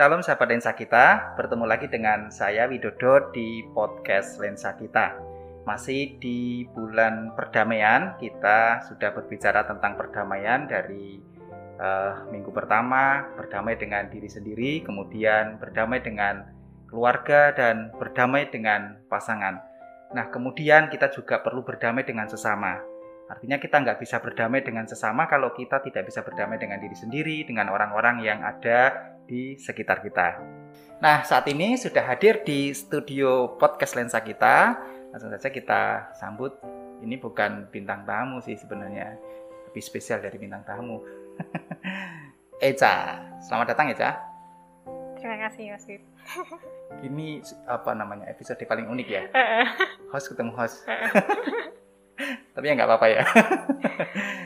Shalom sahabat lensa kita, bertemu lagi dengan saya Widodo di podcast Lensa Kita. Masih di bulan perdamaian, kita sudah berbicara tentang perdamaian dari uh, minggu pertama, berdamai dengan diri sendiri, kemudian berdamai dengan keluarga dan berdamai dengan pasangan. Nah, kemudian kita juga perlu berdamai dengan sesama. Artinya kita nggak bisa berdamai dengan sesama kalau kita tidak bisa berdamai dengan diri sendiri, dengan orang-orang yang ada di sekitar kita. Nah, saat ini sudah hadir di studio podcast lensa kita. Langsung saja kita sambut. Ini bukan bintang tamu sih sebenarnya, lebih spesial dari bintang tamu. Eca, selamat datang Eca. Terima kasih Mas. Ini apa namanya episode paling unik ya? host ketemu host. Tapi ya nggak apa-apa ya.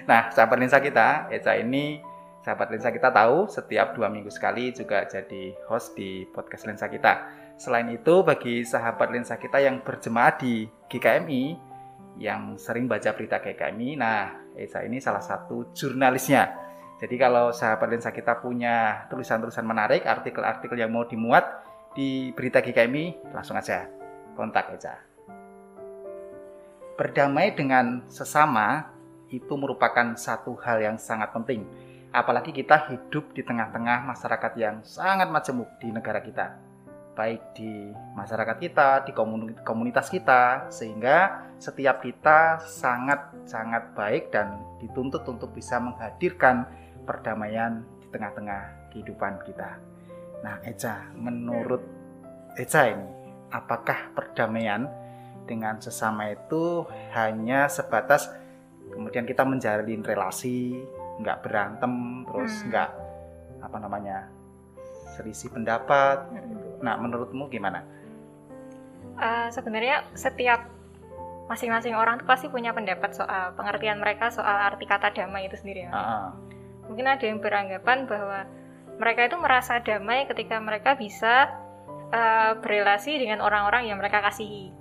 nah, sahabat lensa kita, Eca ini sahabat lensa kita tahu setiap dua minggu sekali juga jadi host di podcast lensa kita. Selain itu, bagi sahabat lensa kita yang berjemaah di GKMI, yang sering baca berita GKMI, nah Esa ini salah satu jurnalisnya. Jadi kalau sahabat lensa kita punya tulisan-tulisan menarik, artikel-artikel yang mau dimuat di berita GKMI, langsung aja kontak Esa. Berdamai dengan sesama itu merupakan satu hal yang sangat penting apalagi kita hidup di tengah-tengah masyarakat yang sangat majemuk di negara kita baik di masyarakat kita, di komunitas kita, sehingga setiap kita sangat-sangat baik dan dituntut untuk bisa menghadirkan perdamaian di tengah-tengah kehidupan kita. Nah, Eca, menurut Eca ini, apakah perdamaian dengan sesama itu hanya sebatas kemudian kita menjalin relasi nggak berantem terus hmm. nggak apa namanya selisih pendapat hmm. nah menurutmu gimana uh, sebenarnya setiap masing-masing orang tuh pasti punya pendapat soal pengertian mereka soal arti kata damai itu sendiri ya. Uh-huh. Mungkin ada yang beranggapan bahwa mereka itu merasa damai ketika mereka bisa uh, berelasi dengan orang-orang yang mereka kasihi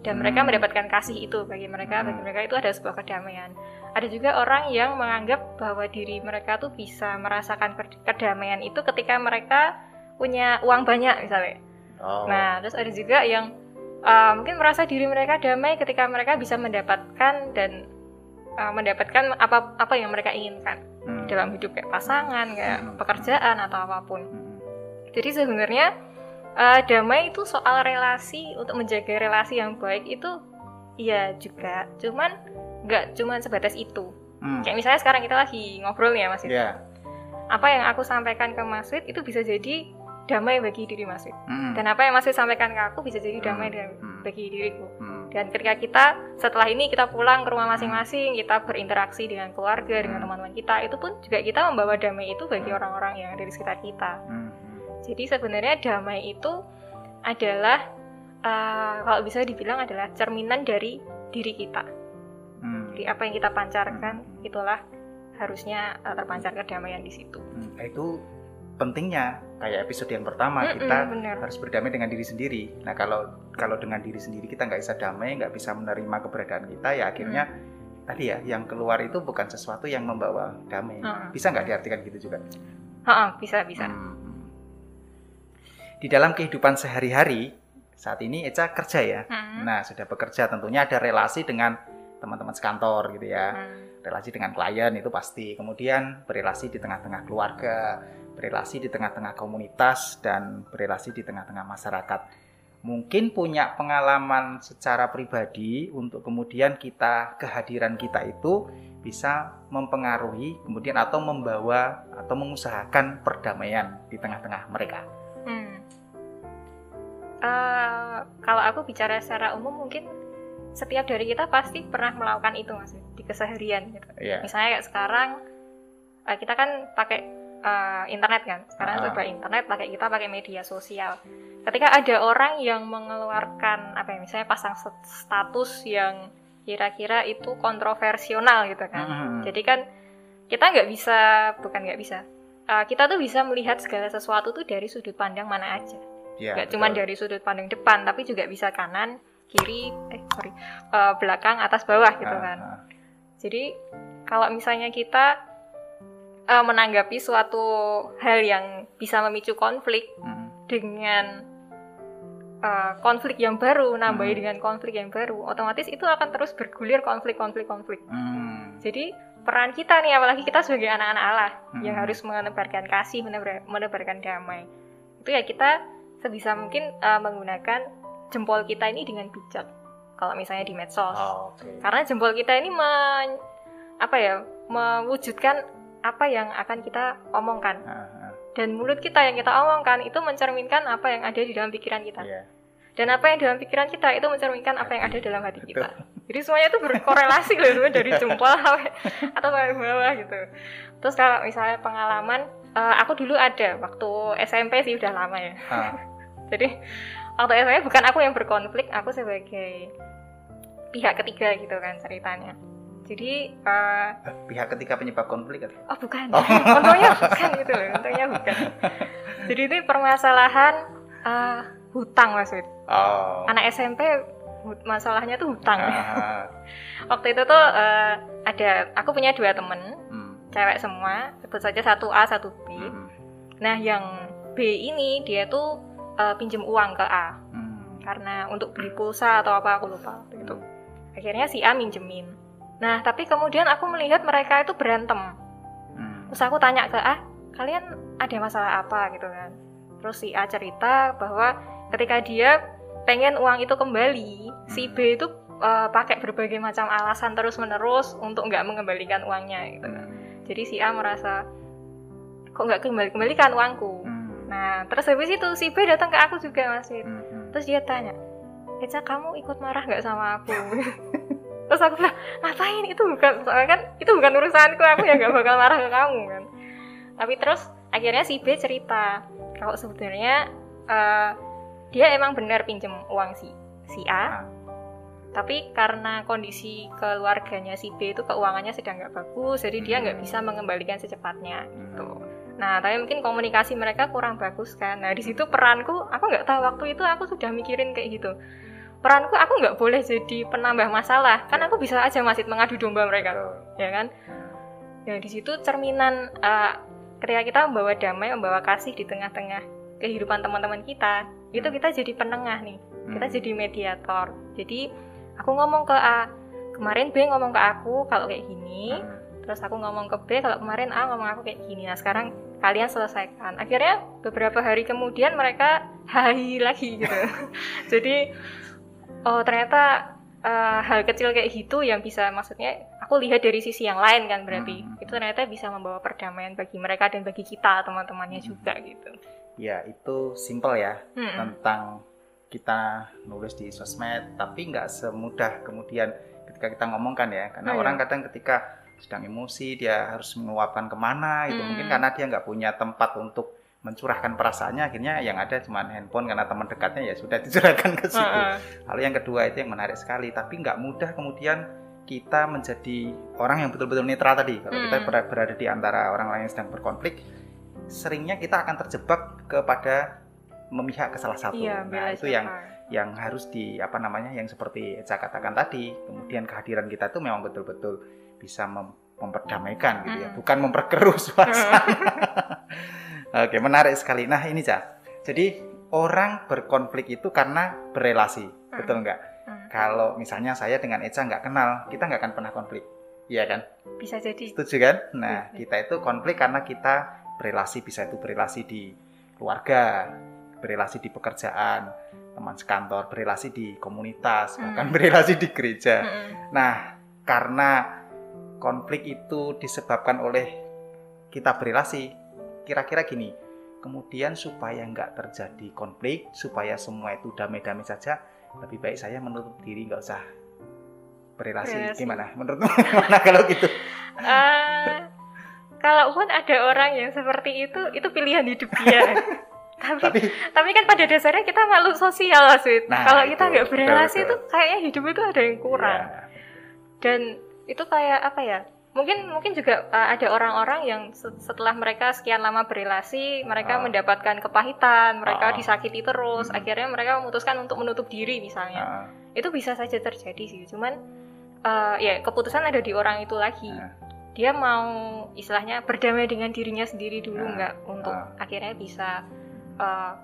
dan hmm. mereka mendapatkan kasih itu bagi mereka hmm. bagi mereka itu ada sebuah kedamaian ada juga orang yang menganggap bahwa diri mereka tuh bisa merasakan kedamaian itu ketika mereka punya uang banyak misalnya. Oh. Nah, terus ada juga yang uh, mungkin merasa diri mereka damai ketika mereka bisa mendapatkan dan uh, mendapatkan apa apa yang mereka inginkan hmm. dalam hidup kayak pasangan, kayak hmm. pekerjaan atau apa pun. Hmm. Jadi sebenarnya uh, damai itu soal relasi untuk menjaga relasi yang baik itu iya juga. Cuman nggak cuma sebatas itu hmm. kayak misalnya sekarang kita lagi ngobrol nih ya Mas yeah. apa yang aku sampaikan ke Mas Wid itu bisa jadi damai bagi diri Mas Wid hmm. dan apa yang Mas Wid sampaikan ke aku bisa jadi damai hmm. hmm. bagi diriku hmm. dan ketika kita setelah ini kita pulang ke rumah masing-masing kita berinteraksi dengan keluarga hmm. dengan teman-teman kita itu pun juga kita membawa damai itu bagi hmm. orang-orang yang ada di sekitar kita hmm. jadi sebenarnya damai itu adalah uh, kalau bisa dibilang adalah cerminan dari diri kita jadi apa yang kita pancarkan hmm. itulah harusnya uh, terpancar kedamaian di situ. Hmm, itu pentingnya kayak episode yang pertama mm kita bener. harus berdamai dengan diri sendiri. Nah kalau kalau dengan diri sendiri kita nggak bisa damai, nggak bisa menerima keberadaan kita, ya akhirnya mm. tadi ya yang keluar itu bukan sesuatu yang membawa damai. Mm. Bisa nggak diartikan gitu juga? Ha bisa bisa. Hmm. Di dalam kehidupan sehari-hari saat ini Eca kerja ya. Mm. Nah sudah bekerja tentunya ada relasi dengan teman-teman sekantor gitu ya. Hmm. Relasi dengan klien itu pasti. Kemudian berrelasi di tengah-tengah keluarga, berrelasi di tengah-tengah komunitas dan berrelasi di tengah-tengah masyarakat. Mungkin punya pengalaman secara pribadi untuk kemudian kita kehadiran kita itu bisa mempengaruhi kemudian atau membawa atau mengusahakan perdamaian di tengah-tengah mereka. Hmm. Uh, kalau aku bicara secara umum mungkin setiap dari kita pasti pernah melakukan itu mas di keseharian gitu. Yeah. Misalnya kayak sekarang uh, kita kan pakai uh, internet kan. Sekarang uh -huh. internet, pakai kita pakai media sosial. Ketika ada orang yang mengeluarkan apa ya misalnya pasang status yang kira-kira itu kontroversial gitu kan. Uh -huh. Jadi kan kita nggak bisa bukan nggak bisa. Uh, kita tuh bisa melihat segala sesuatu tuh dari sudut pandang mana aja. Yeah, gak cuma dari sudut pandang depan, tapi juga bisa kanan, kiri eh sorry uh, belakang atas bawah gitu ah, kan uh. jadi kalau misalnya kita uh, menanggapi suatu hal yang bisa memicu konflik hmm. dengan uh, konflik yang baru, nambahi hmm. dengan konflik yang baru, otomatis itu akan terus bergulir konflik-konflik-konflik. Hmm. Jadi peran kita nih, apalagi kita sebagai anak-anak Allah hmm. yang harus menebarkan kasih, menebar, menebarkan damai, itu ya kita sebisa mungkin uh, menggunakan jempol kita ini dengan bijak. Kalau misalnya di medsos, oh, okay. karena jempol kita ini men, apa ya mewujudkan apa yang akan kita omongkan. Dan mulut kita yang kita omongkan itu mencerminkan apa yang ada di dalam pikiran kita. Yeah. Dan apa yang dalam pikiran kita itu mencerminkan apa yang ada dalam hati kita. Jadi semuanya itu berkorelasi loh dari jempol atau sampai bawah gitu. Terus kalau misalnya pengalaman, uh, aku dulu ada waktu SMP sih udah lama ya. Ah. Jadi waktu SMP bukan aku yang berkonflik, aku sebagai pihak ketiga gitu kan ceritanya jadi uh, pihak ketika penyebab konflik atau? Oh bukan, oh. untungnya bukan gitu loh, untungnya bukan. Jadi itu permasalahan uh, hutang mas Wid. Oh. Anak SMP masalahnya tuh hutang. Uh. Waktu itu tuh uh, ada, aku punya dua temen, hmm. cewek semua, sebut saja satu A satu B. Hmm. Nah yang B ini dia tuh uh, pinjem uang ke A, hmm. karena untuk beli pulsa atau apa aku lupa gitu. Akhirnya si A minjemin Nah, tapi kemudian aku melihat mereka itu berantem. Hmm. Terus aku tanya ke A, kalian ada masalah apa gitu kan? Terus si A cerita bahwa ketika dia pengen uang itu kembali, hmm. si B itu uh, pakai berbagai macam alasan terus-menerus untuk nggak mengembalikan uangnya gitu kan. Hmm. Jadi si A merasa kok nggak kembali kembalikan uangku. Hmm. Nah, terus habis itu si B datang ke aku juga masih. Hmm, hmm. Terus dia tanya, Eca kamu ikut marah nggak sama aku? terus aku bilang ngapain itu bukan soalnya kan itu bukan urusanku aku ya gak bakal marah ke kamu kan tapi terus akhirnya si B cerita kalau sebenarnya uh, dia emang benar pinjem uang si si A ah. tapi karena kondisi keluarganya si B itu keuangannya sedang nggak bagus jadi dia nggak hmm. bisa mengembalikan secepatnya gitu nah tapi mungkin komunikasi mereka kurang bagus kan. Nah di situ peranku aku nggak tahu waktu itu aku sudah mikirin kayak gitu. Peranku aku nggak boleh jadi penambah masalah kan aku bisa aja masih mengadu domba mereka ya kan? Ya di situ cerminan uh, ketika kita membawa damai membawa kasih di tengah-tengah kehidupan teman-teman kita itu kita jadi penengah nih. Kita hmm. jadi mediator. Jadi aku ngomong ke A kemarin B ngomong ke aku kalau kayak gini hmm. terus aku ngomong ke B kalau kemarin A ngomong aku kayak gini. Nah sekarang kalian selesaikan akhirnya beberapa hari kemudian mereka hai lagi gitu jadi oh ternyata uh, hal kecil kayak gitu yang bisa maksudnya aku lihat dari sisi yang lain kan berarti hmm. itu ternyata bisa membawa perdamaian bagi mereka dan bagi kita teman-temannya hmm. juga gitu ya itu simple ya hmm. tentang kita nulis di sosmed tapi nggak semudah kemudian ketika kita ngomongkan ya karena oh, orang iya. kadang ketika sedang emosi dia harus meluapkan ke mana itu hmm. mungkin karena dia nggak punya tempat untuk mencurahkan perasaannya akhirnya yang ada cuma handphone karena teman dekatnya ya sudah dicurahkan ke situ. Uh, uh. Lalu yang kedua itu yang menarik sekali tapi nggak mudah kemudian kita menjadi orang yang betul-betul netral tadi. Kalau hmm. kita berada di antara orang lain yang sedang berkonflik, seringnya kita akan terjebak kepada memihak ke salah satu. Iya, nah, itu yang yang harus di apa namanya yang seperti saya katakan tadi. Kemudian kehadiran kita itu memang betul-betul bisa mem memperdamaikan gitu ya, hmm. bukan memperkeruh suasana. Oke, menarik sekali. Nah, ini Cak. Jadi orang berkonflik itu karena berelasi, hmm. betul nggak? Hmm. Kalau misalnya saya dengan Eca nggak kenal, kita nggak akan pernah konflik, iya kan? Bisa jadi. Setuju kan? Nah, hmm. kita itu konflik karena kita berelasi, bisa itu berelasi di keluarga, berelasi di pekerjaan, teman sekantor, berelasi di komunitas, hmm. bahkan berelasi di gereja. Hmm. Nah, karena konflik itu disebabkan oleh kita berelasi, kira-kira gini kemudian supaya nggak terjadi konflik supaya semua itu damai-damai saja lebih baik saya menutup diri nggak usah berrelasi gimana? Menurutmu gimana kalau gitu? Uh, kalau pun ada orang yang seperti itu itu pilihan hidup dia. Tapi, tapi tapi kan pada dasarnya kita makhluk sosial sih nah, kalau kita nggak berrelasi itu kayaknya hidup itu ada yang kurang. Yeah. dan itu kayak apa ya mungkin mungkin juga uh, ada orang-orang yang setelah mereka sekian lama berrelasi mereka uh. mendapatkan kepahitan mereka uh. disakiti terus hmm. akhirnya mereka memutuskan untuk menutup diri misalnya uh. itu bisa saja terjadi sih cuman uh, ya keputusan ada di orang itu lagi uh. dia mau istilahnya berdamai dengan dirinya sendiri dulu nah, nggak untuk uh. akhirnya bisa uh,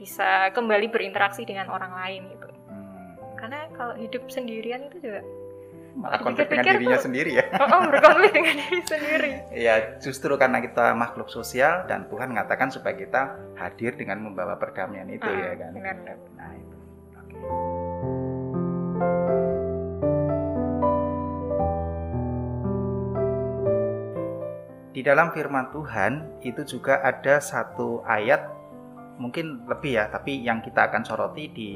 bisa kembali berinteraksi dengan orang lain gitu hmm. karena kalau hidup sendirian itu juga malah konflik dengan dirinya tuh, sendiri ya. Oh, oh berkonflik dengan diri sendiri. ya justru karena kita makhluk sosial dan Tuhan mengatakan supaya kita hadir dengan membawa perdamaian itu uh, ya kan. Benar, benar. Nah itu. Di dalam firman Tuhan itu juga ada satu ayat mungkin lebih ya, tapi yang kita akan soroti di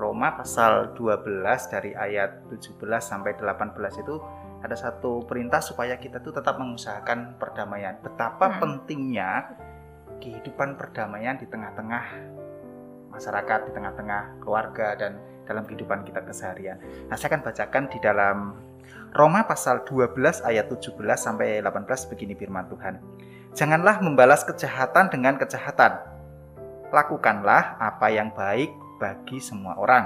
Roma pasal 12 dari ayat 17 sampai 18 itu ada satu perintah supaya kita tuh tetap mengusahakan perdamaian. Betapa hmm. pentingnya kehidupan perdamaian di tengah-tengah masyarakat, di tengah-tengah keluarga dan dalam kehidupan kita keseharian. Nah, saya akan bacakan di dalam Roma pasal 12 ayat 17 sampai 18 begini firman Tuhan. Janganlah membalas kejahatan dengan kejahatan. Lakukanlah apa yang baik bagi semua orang.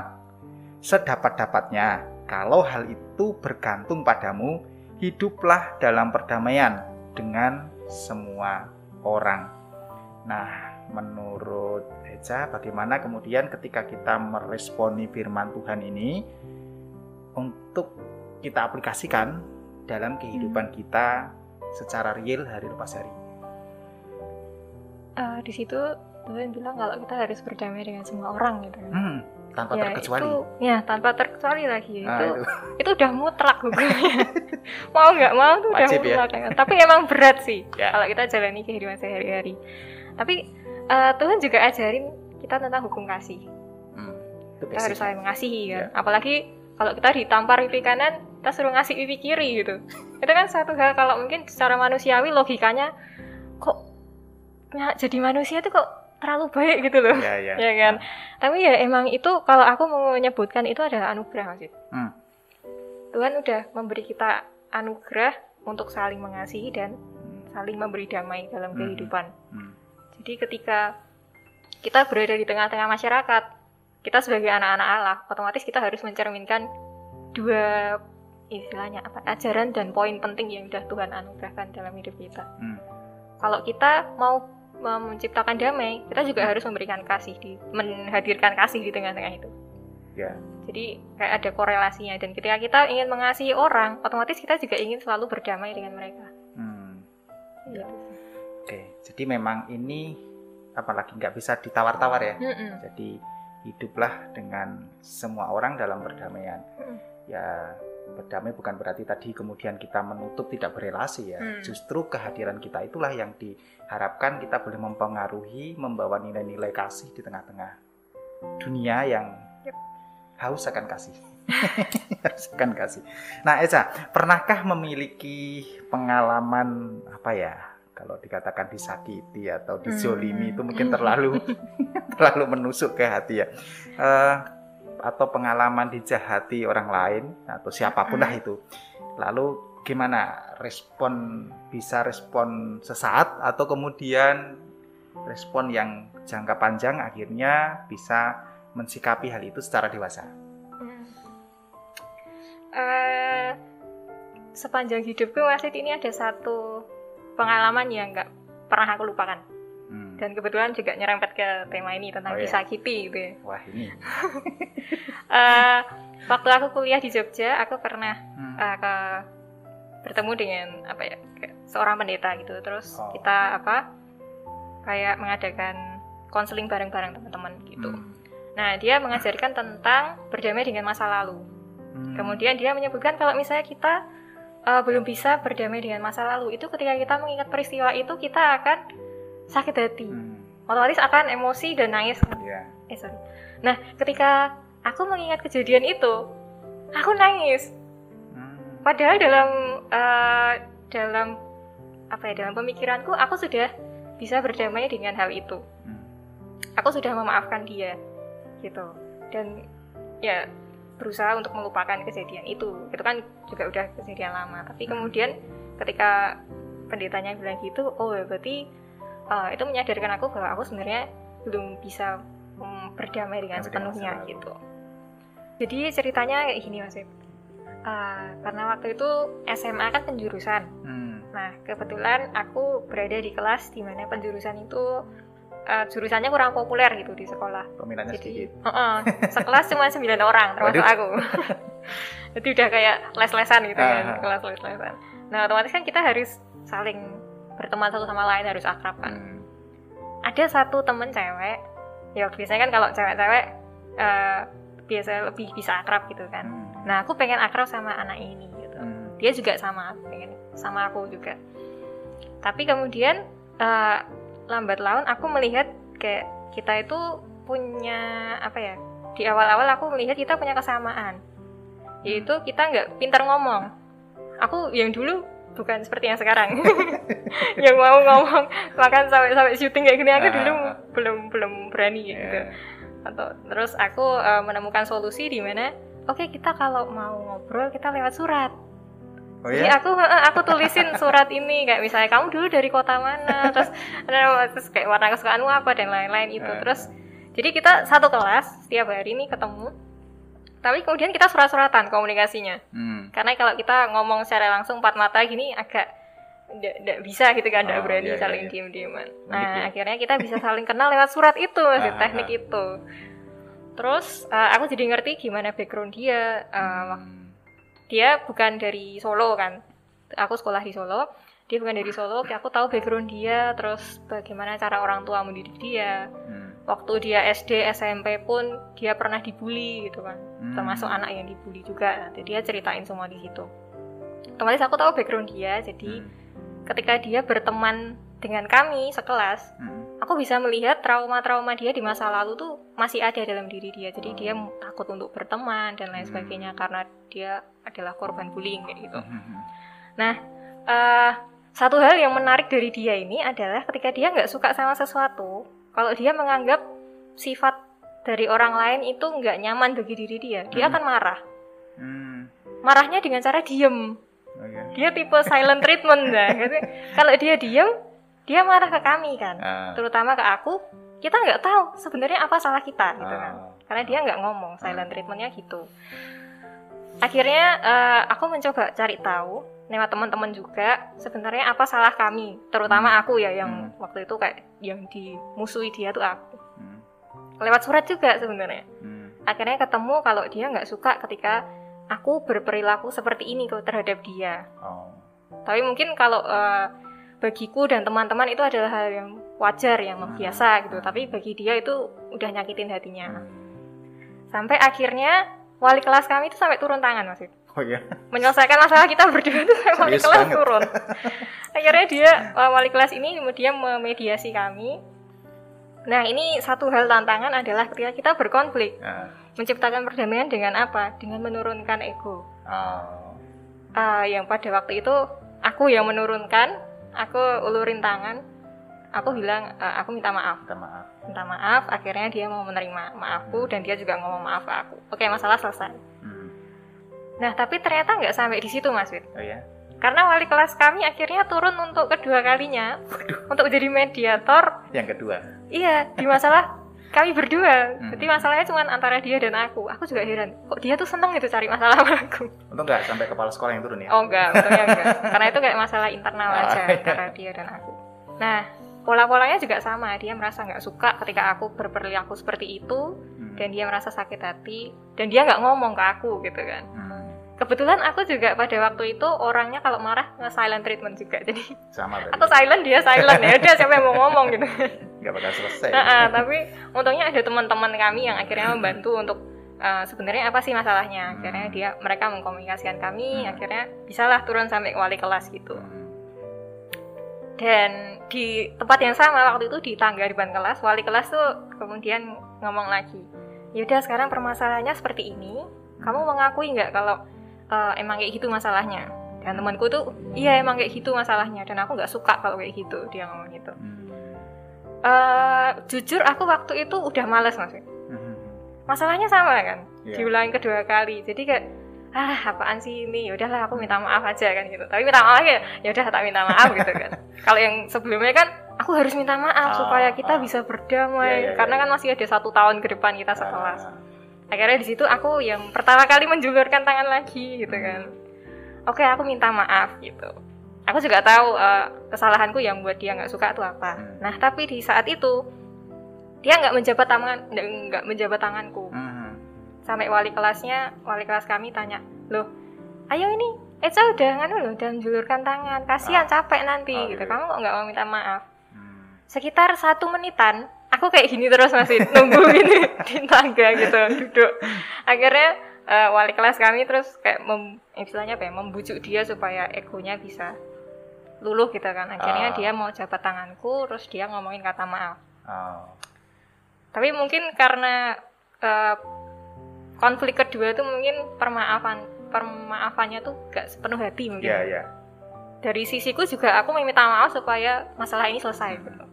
Sedapat-dapatnya, kalau hal itu bergantung padamu, hiduplah dalam perdamaian dengan semua orang. Nah, menurut Eja, bagaimana kemudian ketika kita meresponi firman Tuhan ini untuk kita aplikasikan dalam kehidupan hmm. kita secara real hari lepas hari. Uh, di situ Tuhan bilang kalau kita harus berdamai dengan semua orang gitu. Hmm, tanpa ya, terkecuali. Itu, ya tanpa terkecuali lagi. Nah, itu, itu itu udah mutlak hukumnya. mau nggak mau tuh udah ya? mutlak. Ya? Tapi emang berat sih ya. kalau kita jalani kehidupan sehari-hari. Tapi uh, Tuhan juga ajarin kita tentang hukum kasih. Hmm, kita harus saling mengasihi kan. Ya. Apalagi kalau kita ditampar pipi kanan kita suruh ngasih pipi kiri gitu itu kan satu hal kalau mungkin secara manusiawi logikanya kok jadi manusia itu kok terlalu baik gitu loh ya, ya. ya kan tapi ya emang itu kalau aku mau menyebutkan itu adalah anugerah masih hmm. Tuhan udah memberi kita anugerah untuk saling mengasihi dan saling memberi damai dalam hmm. kehidupan hmm. jadi ketika kita berada di tengah-tengah masyarakat kita sebagai anak-anak Allah otomatis kita harus mencerminkan dua istilahnya apa ajaran dan poin penting yang sudah Tuhan anugerahkan dalam hidup kita. Hmm. Kalau kita mau menciptakan damai, kita juga harus memberikan kasih di menghadirkan kasih di tengah-tengah itu. Yeah. Jadi kayak ada korelasinya dan ketika kita ingin mengasihi orang, otomatis kita juga ingin selalu berdamai dengan mereka. Hmm. Ya. Oke, jadi memang ini apalagi nggak bisa ditawar-tawar ya. Mm -mm. Jadi hiduplah dengan semua orang dalam perdamaian. Hmm. Ya berdamai bukan berarti tadi kemudian kita menutup tidak berelasi ya. Hmm. Justru kehadiran kita itulah yang diharapkan kita boleh mempengaruhi, membawa nilai-nilai kasih di tengah-tengah dunia yang yep. haus akan kasih. haus akan kasih. Nah, Eza, pernahkah memiliki pengalaman apa ya? kalau dikatakan disakiti atau dizolimi hmm. itu mungkin terlalu terlalu menusuk ke hati ya uh, atau pengalaman dijahati orang lain atau siapa pun lah itu. Lalu gimana? Respon bisa respon sesaat atau kemudian respon yang jangka panjang akhirnya bisa mensikapi hal itu secara dewasa? Uh, sepanjang hidupku masih ini ada satu pengalaman yang nggak pernah aku lupakan. Dan kebetulan juga nyerempet ke tema ini tentang oh, iya. disakiti gitu ya wah ini uh, waktu aku kuliah di Jogja aku pernah hmm. uh, ke bertemu dengan apa ya seorang pendeta gitu terus oh. kita apa kayak mengadakan konseling bareng-bareng teman-teman gitu hmm. nah dia mengajarkan tentang berdamai dengan masa lalu hmm. kemudian dia menyebutkan kalau misalnya kita uh, belum bisa berdamai dengan masa lalu itu ketika kita mengingat peristiwa itu kita akan sakit hati. Hmm. otomatis akan emosi dan nangis. Yeah. eh sorry. Nah ketika aku mengingat kejadian itu aku nangis. Hmm. padahal dalam uh, dalam apa ya dalam pemikiranku aku sudah bisa berdamai dengan hal itu. Hmm. aku sudah memaafkan dia gitu. Dan ya berusaha untuk melupakan kejadian itu. Itu kan juga udah kejadian lama. Tapi kemudian ketika pendetanya bilang gitu oh ya berarti uh, itu menyadarkan aku bahwa aku sebenarnya belum bisa um, berdamai dengan sepenuhnya gitu. Jadi ceritanya kayak gini mas uh, karena waktu itu SMA kan penjurusan. Hmm. nah kebetulan aku berada di kelas di mana penjurusan itu uh, jurusannya kurang populer gitu di sekolah. Peminatnya sedikit. uh -uh, sekelas cuma 9 orang termasuk Waduh. aku. Jadi udah kayak les-lesan gitu uh kan kelas les-lesan. Nah otomatis kan kita harus saling berteman satu sama lain harus akrab kan. Hmm. ada satu temen cewek ya biasanya kan kalau cewek-cewek uh, biasa lebih bisa akrab gitu kan. Hmm. nah aku pengen akrab sama anak ini gitu. Hmm. dia juga sama pengen sama aku juga. Tapi kemudian uh, lambat laun aku melihat kayak kita itu punya apa ya di awal-awal aku melihat kita punya kesamaan. Yaitu kita nggak pintar ngomong. Aku yang dulu bukan seperti yang sekarang. Yang mau ngomong makan sampai sampai syuting kayak gini aku dulu uh, belum belum berani yeah. gitu. Atau terus aku uh, menemukan solusi di mana oke okay, kita kalau mau ngobrol kita lewat surat. Oh, Jadi ya? aku aku tulisin surat ini kayak misalnya kamu dulu dari kota mana? Terus terus kayak warna kesukaanmu apa dan lain-lain itu. Uh. terus jadi kita satu kelas setiap hari ini ketemu tapi kemudian kita surat-suratan komunikasinya hmm. karena kalau kita ngomong secara langsung empat mata gini agak tidak bisa gitu kan, tidak oh, berani iya, iya saling iya. diem-dieman. Nah, ya. akhirnya kita bisa saling kenal lewat surat itu, maksud ah, teknik ah. itu. Terus uh, aku jadi ngerti gimana background dia. Uh, hmm. Dia bukan dari Solo kan, aku sekolah di Solo. Dia bukan dari Solo, aku tahu background dia, terus bagaimana cara orang tua mendidik dia. Hmm waktu dia SD SMP pun dia pernah dibully gitu kan hmm. termasuk anak yang dibully juga jadi dia ceritain semua di situ otomatis aku tahu background dia jadi hmm. ketika dia berteman dengan kami sekelas hmm. aku bisa melihat trauma-trauma dia di masa lalu tuh masih ada dalam diri dia jadi dia oh. takut untuk berteman dan lain hmm. sebagainya karena dia adalah korban bullying kayak gitu hmm. hmm, hmm. nah uh, satu hal yang menarik dari dia ini adalah ketika dia nggak suka sama sesuatu kalau dia menganggap sifat dari orang lain itu nggak nyaman bagi diri dia, dia hmm. akan marah. Hmm. Marahnya dengan cara diem. Okay. Dia tipe silent treatment lah. kalau dia diem, dia marah ke kami kan, uh. terutama ke aku. Kita nggak tahu sebenarnya apa salah kita gitu kan, uh. karena dia nggak ngomong silent treatmentnya gitu. Akhirnya uh, aku mencoba cari tahu lewat teman-teman juga sebenarnya apa salah kami terutama hmm. aku ya yang hmm. waktu itu kayak yang dimusuhi dia tuh aku hmm. lewat surat juga sebenarnya hmm. akhirnya ketemu kalau dia nggak suka ketika aku berperilaku seperti ini tuh terhadap dia oh. tapi mungkin kalau uh, bagiku dan teman-teman itu adalah hal yang wajar yang hmm. biasa gitu tapi bagi dia itu udah nyakitin hatinya hmm. sampai akhirnya wali kelas kami itu sampai turun tangan maksud Oh iya. Menyelesaikan masalah kita berdua itu wali kelas banget. turun. Akhirnya dia eh, wali kelas ini kemudian memediasi kami. Nah ini satu hal tantangan adalah ketika kita berkonflik, uh. menciptakan perdamaian dengan apa? Dengan menurunkan ego. Oh. Uh, yang pada waktu itu aku yang menurunkan, aku ulurin tangan, aku bilang uh, aku minta maaf. Minta maaf. Minta maaf. Akhirnya dia mau menerima maafku dan dia juga ngomong maaf ke aku. Oke masalah selesai. Nah, tapi ternyata nggak sampai di situ, Mas Wid. Oh ya. Karena wali kelas kami akhirnya turun untuk kedua kalinya Waduh. untuk jadi mediator. Yang kedua. Iya, di masalah kami berdua. Hmm. Jadi masalahnya cuma antara dia dan aku. Aku juga heran, kok dia tuh seneng itu cari masalah sama aku. Untung nggak sampai kepala sekolah yang turun ya? Oh enggak, untungnya enggak. Karena itu kayak masalah internal oh, aja iya. antara dia dan aku. Nah, pola-polanya juga sama. Dia merasa nggak suka ketika aku berperilaku seperti itu, hmm. dan dia merasa sakit hati, dan dia nggak ngomong ke aku gitu kan. Hmm kebetulan aku juga pada waktu itu orangnya kalau marah nge silent treatment juga jadi sama berarti. aku silent dia silent ya udah siapa yang mau ngomong gitu nggak bakal selesai nah, uh, tapi untungnya ada teman-teman kami yang akhirnya membantu untuk uh, sebenarnya apa sih masalahnya hmm. akhirnya dia mereka mengkomunikasikan kami hmm. akhirnya bisalah turun sampai wali kelas gitu hmm. dan di tempat yang sama waktu itu di tangga di depan kelas wali kelas tuh kemudian ngomong lagi yaudah sekarang permasalahannya seperti ini kamu hmm. mengakui nggak kalau uh, emang kayak gitu masalahnya. Dan temanku tuh iya emang kayak gitu masalahnya. Dan aku nggak suka kalau kayak gitu dia ngomong gitu. Uh, jujur aku waktu itu udah males mas. Hmm. masalahnya sama kan? Yeah. diulangi kedua kali. Jadi kayak ah apaan sih ini? Ya udahlah aku minta maaf aja kan gitu. Tapi minta maaf ya ya udah tak minta maaf gitu kan. Kalau yang sebelumnya kan aku harus minta maaf oh, supaya kita oh. bisa berdamai. Yeah, yeah, yeah. karena kan masih ada satu tahun ke depan kita sekelas. Uh. Akhirnya di situ aku yang pertama kali menjulurkan tangan lagi gitu kan oke okay, aku minta maaf gitu aku juga tahu uh, kesalahanku yang buat dia nggak suka itu apa hmm. nah tapi di saat itu dia nggak menjabat tangan nggak menjabat tanganku hmm. sampai wali kelasnya wali kelas kami tanya loh ayo ini Eca udah nganu loh dan julurkan tangan kasihan ah. capek nanti oh, gitu iya. kamu kok nggak mau minta maaf hmm. sekitar satu menitan aku kayak gini terus masih nunggu ini di tangga gitu duduk akhirnya uh, wali kelas kami terus kayak mem, istilahnya apa ya membujuk dia supaya egonya bisa luluh gitu kan akhirnya uh. dia mau jabat tanganku terus dia ngomongin kata maaf uh. tapi mungkin karena uh, konflik kedua itu mungkin permaafan permaafannya tuh gak sepenuh hati mungkin yeah, yeah. dari sisiku juga aku meminta maaf supaya masalah ini selesai gitu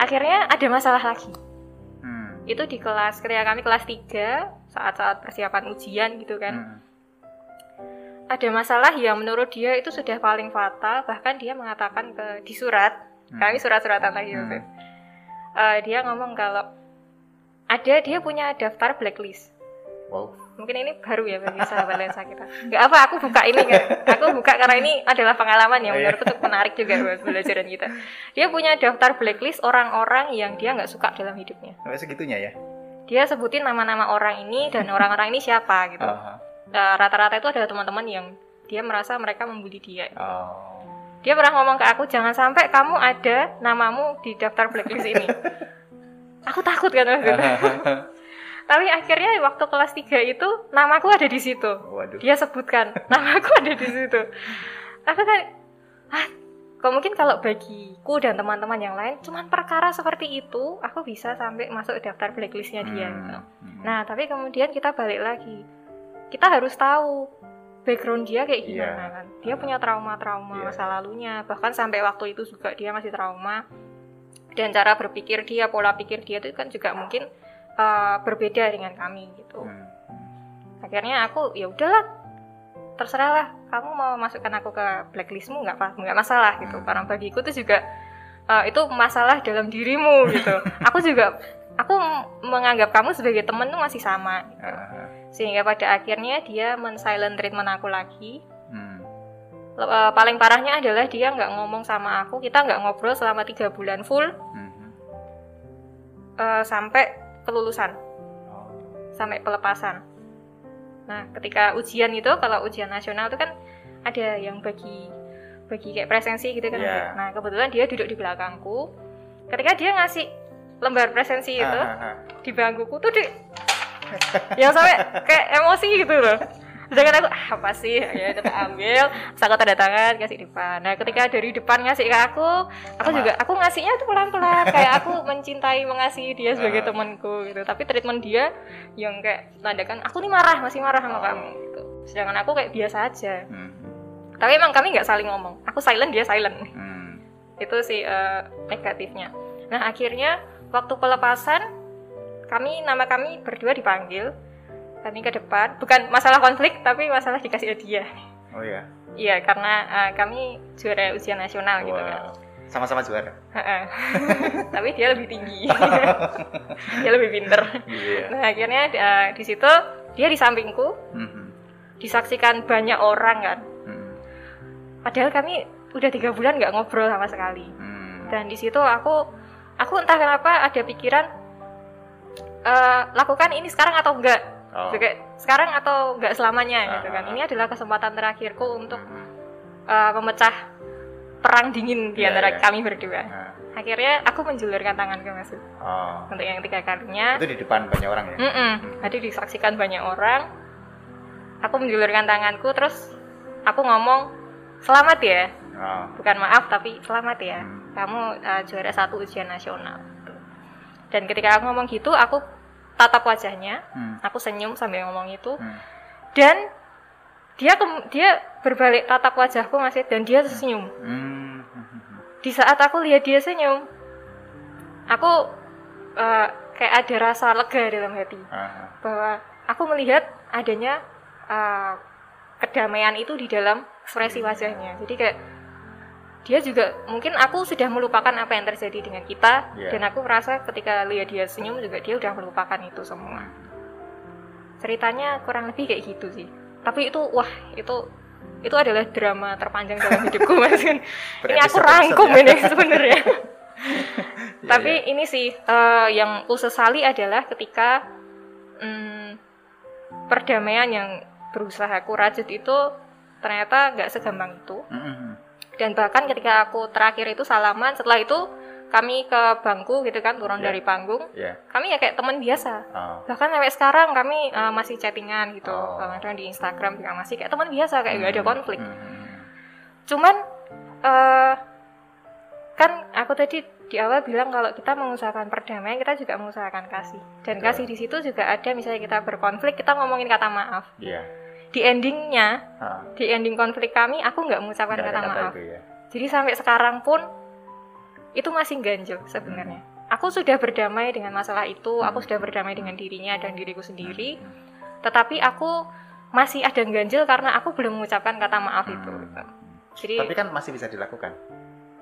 akhirnya ada masalah lagi. Hmm. itu di kelas ketika kami kelas 3 saat-saat persiapan ujian gitu kan. Hmm. Ada masalah yang menurut dia itu sudah paling fatal. Bahkan dia mengatakan ke di surat. Hmm. kami surat-suratan lagi hmm. uh, dia ngomong kalau ada dia punya daftar blacklist. Wow mungkin ini baru ya bagi sahabat lensa kita nggak apa aku buka ini kan aku buka karena ini adalah pengalaman yang menurutku tuh menarik juga buat pelajaran kita dia punya daftar blacklist orang-orang yang dia nggak suka dalam hidupnya sampai segitunya ya dia sebutin nama-nama orang ini dan orang-orang ini siapa gitu uh -huh rata eh, rata-rata itu adalah teman-teman yang dia merasa mereka membuli dia. Oh. Dia pernah ngomong ke aku jangan sampai kamu ada namamu di daftar blacklist ini. aku takut kan waktu itu. Tapi akhirnya waktu kelas 3 itu namaku ada di situ. Waduh. Dia sebutkan namaku ada di situ. Aku kan ah kok mungkin kalau bagiku dan teman-teman yang lain cuman perkara seperti itu aku bisa sampai masuk daftar blacklistnya dia hmm. gitu. Hmm. Nah, tapi kemudian kita balik lagi kita harus tahu background dia kayak iya. gimana yeah. kan dia punya trauma-trauma yeah. masa lalunya bahkan sampai waktu itu juga dia masih trauma dan cara berpikir dia pola pikir dia itu kan juga mungkin uh, berbeda dengan kami gitu hmm. hmm. akhirnya aku ya udahlah terserah lah kamu mau masukkan aku ke blacklistmu nggak apa nggak masalah gitu hmm. karena bagiku itu juga uh, itu masalah dalam dirimu gitu aku juga aku menganggap kamu sebagai temen tuh masih sama gitu. Uh sehingga pada akhirnya dia men-silent treatment aku lagi hmm. uh, paling parahnya adalah dia nggak ngomong sama aku kita nggak ngobrol selama tiga bulan full hmm. uh, sampai kelulusan oh. sampai pelepasan nah ketika ujian itu kalau ujian nasional itu kan ada yang bagi bagi kayak presensi gitu kan yeah. nah kebetulan dia duduk di belakangku ketika dia ngasih lembar presensi itu ah, ah. di bangkuku tuh di yang sampai kayak emosi gitu loh sedangkan aku ah, apa sih? Ya kita ambil terus aku tanda tangan kasih depan. Nah ketika dari depan ngasih ke aku aku juga aku ngasihnya tuh pelan pelan kayak aku mencintai mengasihi dia sebagai uh. temanku gitu. Tapi treatment dia yang kayak nandakan aku nih marah masih marah sama oh. kamu gitu. Sedangkan aku kayak biasa aja. Hmm. tapi emang kami nggak saling ngomong. Aku silent dia silent. Hmm. itu sih uh, negatifnya. Nah akhirnya waktu pelepasan kami nama kami berdua dipanggil kami ke depan bukan masalah konflik tapi masalah dikasih hadiah oh iya iya karena uh, kami juara ujian nasional wow. gitu kan sama-sama juara tapi dia lebih tinggi dia lebih pinter yeah. nah akhirnya uh, di situ dia di sampingku mm-hmm. disaksikan banyak orang kan mm. padahal kami udah tiga bulan nggak ngobrol sama sekali mm. dan di situ aku aku entah kenapa ada pikiran uh, lakukan ini sekarang atau enggak oh. juga sekarang atau enggak selamanya uh, gitu kan ini adalah kesempatan terakhirku untuk uh, memecah perang dingin di yeah, antara yeah. kami berdua uh. akhirnya aku menjulurkan tangan ke Mas oh. untuk yang tiga kalinya itu di depan banyak orang ya mm -mm. jadi disaksikan banyak orang aku menjulurkan tanganku terus aku ngomong selamat ya oh. bukan maaf tapi selamat ya hmm. kamu uh, juara satu ujian nasional dan ketika aku ngomong gitu aku tatap wajahnya hmm. aku senyum sambil ngomong itu. Hmm. dan dia ke, dia berbalik tatap wajahku masih dan dia senyum. Hmm. di saat aku lihat dia senyum aku uh, kayak ada rasa lega dalam hati. Uh bahwa aku melihat adanya uh, kedamaian itu di dalam ekspresi wajahnya. Jadi kayak dia juga mungkin aku sudah melupakan apa yang terjadi dengan kita yeah. dan aku merasa ketika lihat dia senyum juga dia udah melupakan itu semua ceritanya kurang lebih kayak gitu sih tapi itu wah itu itu adalah drama terpanjang dalam hidupku mas ini aku rangkum ya. ini sebenarnya iya, tapi yeah. ini sih uh, yang aku sesali adalah ketika um, perdamaian yang berusaha aku rajut itu ternyata nggak segampang itu mm -hmm. Dan bahkan ketika aku terakhir itu salaman setelah itu kami ke bangku gitu kan turun yeah. dari panggung yeah. kami ya kayak teman biasa oh. bahkan sampai sekarang kami uh, masih chattingan gitu oh. kadang di Instagram juga masih kayak teman biasa kayak nggak hmm. ada konflik hmm, hmm, hmm. cuman uh, kan aku tadi di awal bilang kalau kita mengusahakan perdamaian kita juga mengusahakan kasih dan Betul. kasih di situ juga ada misalnya kita berkonflik kita ngomongin kata maaf yeah. Di endingnya di ending konflik kami aku nggak mengucapkan kata, kata maaf itu, ya. jadi sampai sekarang pun itu masih ganjil sebenarnya. Hmm. Aku sudah berdamai dengan masalah itu, aku sudah berdamai dengan dirinya dan diriku sendiri. Tetapi aku masih ada ganjil karena aku belum mengucapkan kata maaf itu. Hmm. Jadi Tapi kan masih bisa dilakukan.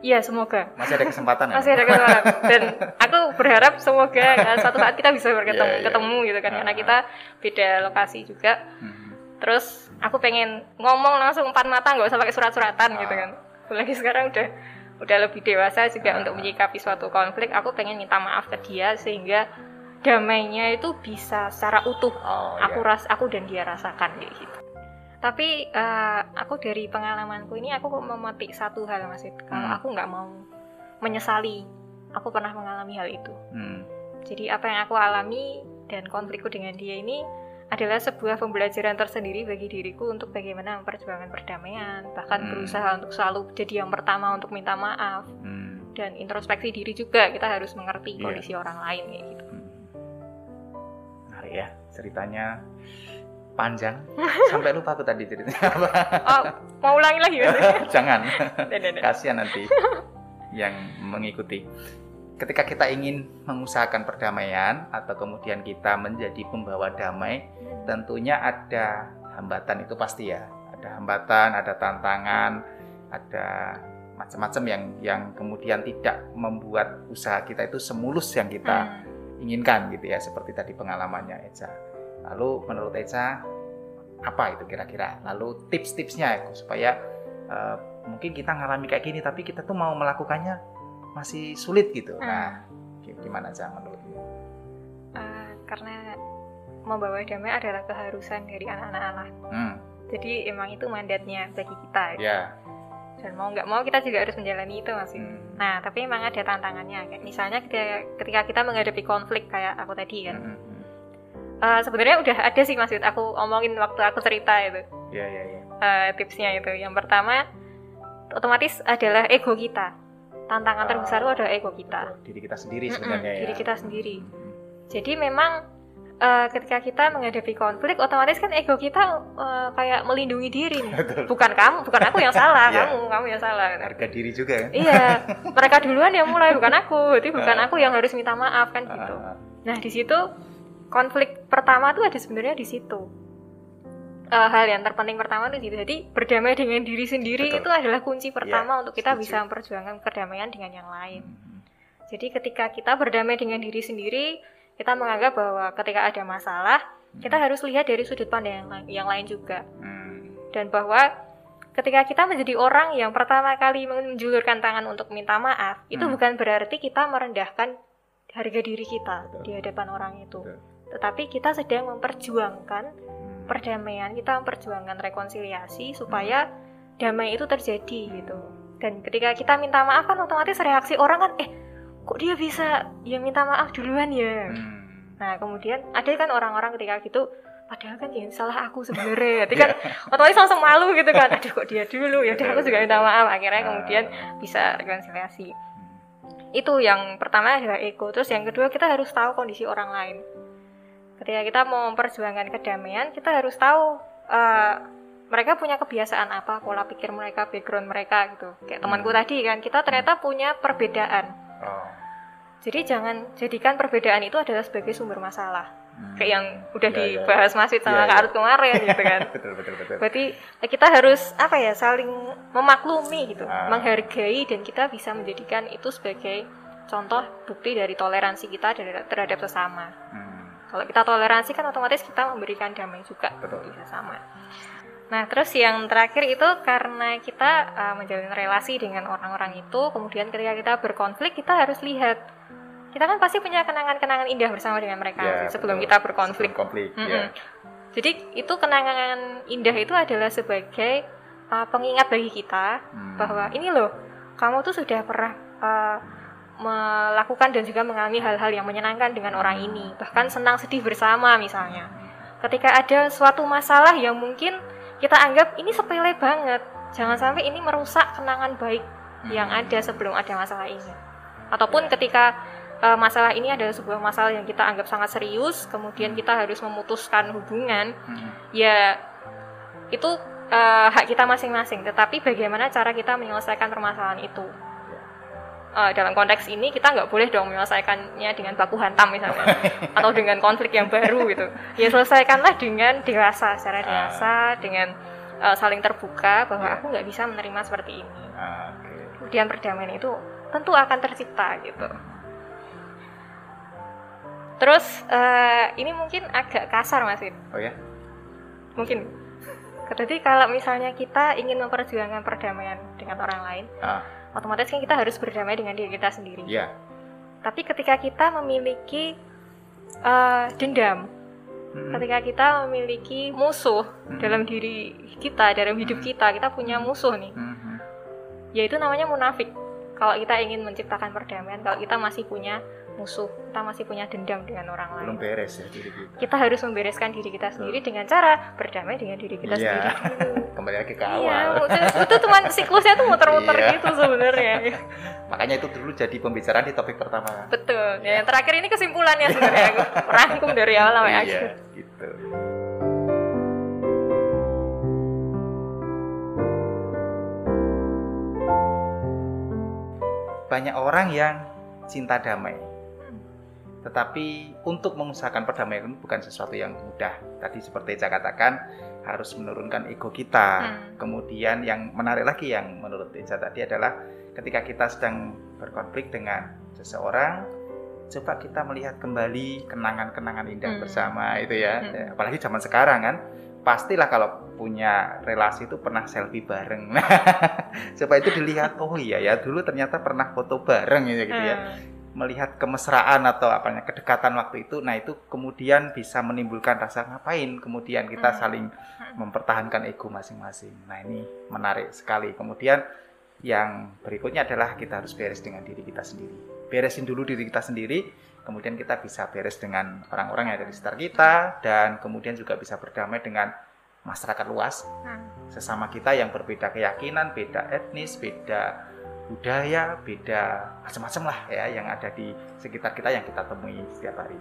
Iya, semoga. Masih ada kesempatan ya? Masih ada kesempatan. Dan aku berharap semoga ya, suatu saat kita bisa berketemu yeah, yeah. ketemu gitu kan. Karena kita beda lokasi juga. Hmm. Terus aku pengen ngomong langsung empat mata, nggak usah pakai surat-suratan gitu ah. gitu kan. Lagi sekarang udah udah lebih dewasa juga uh. untuk menyikapi suatu konflik aku pengen minta maaf ke dia sehingga damainya itu bisa secara utuh oh, aku yeah. ras aku dan dia rasakan kayak gitu tapi uh, aku dari pengalamanku ini aku memetik satu hal mas kalau hmm. aku nggak mau menyesali aku pernah mengalami hal itu hmm. jadi apa yang aku alami dan konflikku dengan dia ini adalah sebuah pembelajaran tersendiri bagi diriku untuk bagaimana memperjuangkan perdamaian, bahkan hmm. berusaha untuk selalu jadi yang pertama untuk minta maaf hmm. dan introspeksi diri juga kita harus mengerti yeah. kondisi orang lain kayak gitu. Hmm. Menarik ya ceritanya panjang sampai lupa aku tadi ceritanya apa. Oh, mau ulangi lagi ya? Jangan, kasihan nanti yang mengikuti ketika kita ingin mengusahakan perdamaian atau kemudian kita menjadi pembawa damai, tentunya ada hambatan itu pasti ya. Ada hambatan, ada tantangan, ada macam-macam yang yang kemudian tidak membuat usaha kita itu semulus yang kita hmm. inginkan gitu ya seperti tadi pengalamannya Eca. Lalu menurut Eca apa itu kira-kira? Lalu tips-tipsnya supaya uh, mungkin kita ngalami kayak gini tapi kita tuh mau melakukannya masih sulit gitu. Hmm. Nah, gimana aja menurutmu? Uh, karena membawa damai adalah keharusan dari anak-anak Allah. Hmm. Jadi emang itu mandatnya bagi kita. Gitu. Yeah. Dan mau nggak mau kita juga harus menjalani itu masih. Hmm. Nah, tapi emang ada tantangannya. Kayak misalnya ketika, ketika kita menghadapi konflik kayak aku tadi kan. Hmm. Uh, sebenarnya udah ada sih maksud aku omongin waktu aku cerita itu. Iya yeah, iya yeah, iya. Yeah. Uh, tipsnya itu. Yang pertama otomatis adalah ego kita tantangan terbesar itu adalah ego kita. Diri kita sendiri sebenarnya ya. diri kita sendiri. Jadi memang uh, ketika kita menghadapi konflik otomatis kan ego kita uh, kayak melindungi diri bukan kamu bukan aku yang salah yeah. kamu kamu yang salah. Harga diri juga kan. Iya mereka duluan yang mulai bukan aku. Jadi bukan aku yang harus minta maaf kan gitu. Nah di situ konflik pertama tuh ada sebenarnya di situ uh, hal yang terpenting pertama itu gitu. Jadi berdamai dengan diri sendiri Betul. itu adalah kunci pertama ya, untuk kita setuju. bisa memperjuangkan perdamaian dengan yang lain. Hmm. Jadi ketika kita berdamai dengan diri sendiri, kita menganggap bahwa ketika ada masalah, hmm. kita harus lihat dari sudut pandang yang, yang lain juga. Hmm. Dan bahwa ketika kita menjadi orang yang pertama kali menjulurkan tangan untuk minta maaf, hmm. itu bukan berarti kita merendahkan harga diri kita Betul. di hadapan orang itu. Betul. Tetapi kita sedang memperjuangkan perdamaian kita memperjuangkan rekonsiliasi supaya damai itu terjadi gitu. Dan ketika kita minta maaf kan otomatis reaksi orang kan eh kok dia bisa ya minta maaf duluan ya? Hmm. nah kemudian ada kan orang-orang ketika gitu padahal kan yang salah aku sebenarnya. Jadi kan yeah. otomatis langsung malu gitu kan aduh kok dia dulu ya? Udah aku juga minta maaf. Akhirnya ah. kemudian bisa rekonsiliasi. Itu yang pertama adalah ego. Terus yang kedua kita harus tahu kondisi orang lain ketika kita mau memperjuangkan kedamaian kita harus tahu uh, mereka punya kebiasaan apa pola pikir mereka background mereka gitu kayak temanku hmm. tadi kan kita ternyata punya perbedaan oh. jadi jangan jadikan perbedaan itu adalah sebagai sumber masalah hmm. kayak yang udah ya, ya, ya. dibahas ya. Masih sama ya, Kak Arut kemarin gitu kan betul, betul, betul. berarti ya kita harus apa ya saling memaklumi gitu ah. menghargai dan kita bisa menjadikan itu sebagai contoh bukti dari toleransi kita terhadap sesama hmm Kalau kita toleransi kan otomatis kita memberikan damai juga Betul. bisa sama. Nah, terus yang terakhir itu karena kita uh, menjalin relasi dengan orang-orang itu, kemudian ketika kita berkonflik, kita harus lihat kita kan pasti punya kenangan-kenangan indah bersama dengan mereka ya, sebelum betul. kita berkonflik. Sebelum konflik, mm -hmm. ya. Jadi itu kenangan indah itu adalah sebagai uh, pengingat bagi kita hmm. bahwa ini loh, kamu tuh sudah pernah uh, melakukan dan juga mengalami hal-hal yang menyenangkan dengan orang ini, bahkan senang sedih bersama misalnya. Ketika ada suatu masalah yang mungkin kita anggap ini sepele banget, jangan sampai ini merusak kenangan baik yang hmm. ada sebelum ada masalah ini. Ataupun ketika uh, masalah ini adalah sebuah masalah yang kita anggap sangat serius, kemudian kita harus memutuskan hubungan, hmm. ya itu uh, hak kita masing-masing. Tetapi bagaimana cara kita menyelesaikan permasalahan itu? Uh, dalam konteks ini kita nggak boleh dong menyelesaikannya dengan baku hantam misalnya atau dengan konflik yang baru gitu ya selesaikanlah dengan dewasa secara ah. dewasa uh. dengan uh, saling terbuka bahwa yeah. aku nggak bisa menerima seperti ini uh, okay. kemudian perdamaian itu tentu akan tercipta gitu terus uh, ini mungkin agak kasar mas oh ya mungkin jadi kalau misalnya kita ingin memperjuangkan perdamaian dengan orang lain uh otomatis kan kita harus berdamai dengan diri kita sendiri. Yeah. Tapi ketika kita memiliki uh, dendam, hmm. ketika kita memiliki musuh hmm. dalam diri kita, dalam hidup hmm. kita, kita punya musuh nih, hmm. yaitu namanya munafik. Kalau kita ingin menciptakan perdamaian, kalau kita masih punya musuh, kita masih punya dendam dengan orang lain. Belum beres ya diri kita. Kita harus membereskan diri kita sendiri Betul. dengan cara berdamai dengan diri kita yeah. sendiri Kembali lagi ke iya, awal. Iya, itu cuma siklusnya tuh muter-muter yeah. gitu sebenarnya. Makanya itu dulu jadi pembicaraan di topik pertama. Betul. Ya, yang terakhir ini kesimpulannya sebenarnya rangkum dari awal sampai iya, akhir. gitu. Banyak orang yang cinta damai tetapi untuk mengusahakan perdamaian bukan sesuatu yang mudah. Tadi seperti saya katakan harus menurunkan ego kita. Hmm. Kemudian yang menarik lagi yang menurut Eja tadi adalah ketika kita sedang berkonflik dengan seseorang, coba kita melihat kembali kenangan-kenangan indah hmm. bersama itu ya. Hmm. Apalagi zaman sekarang kan, pastilah kalau punya relasi itu pernah selfie bareng. Nah, coba itu dilihat, oh iya ya dulu ternyata pernah foto bareng ya gitu ya. Hmm melihat kemesraan atau apanya kedekatan waktu itu nah itu kemudian bisa menimbulkan rasa ngapain kemudian kita hmm. saling hmm. mempertahankan ego masing-masing nah ini menarik sekali kemudian yang berikutnya adalah kita harus beres dengan diri kita sendiri beresin dulu diri kita sendiri kemudian kita bisa beres dengan orang-orang yang ada di sekitar kita dan kemudian juga bisa berdamai dengan masyarakat luas hmm. sesama kita yang berbeda keyakinan beda etnis beda budaya, beda macam-macam lah ya yang ada di sekitar kita yang kita temui setiap hari.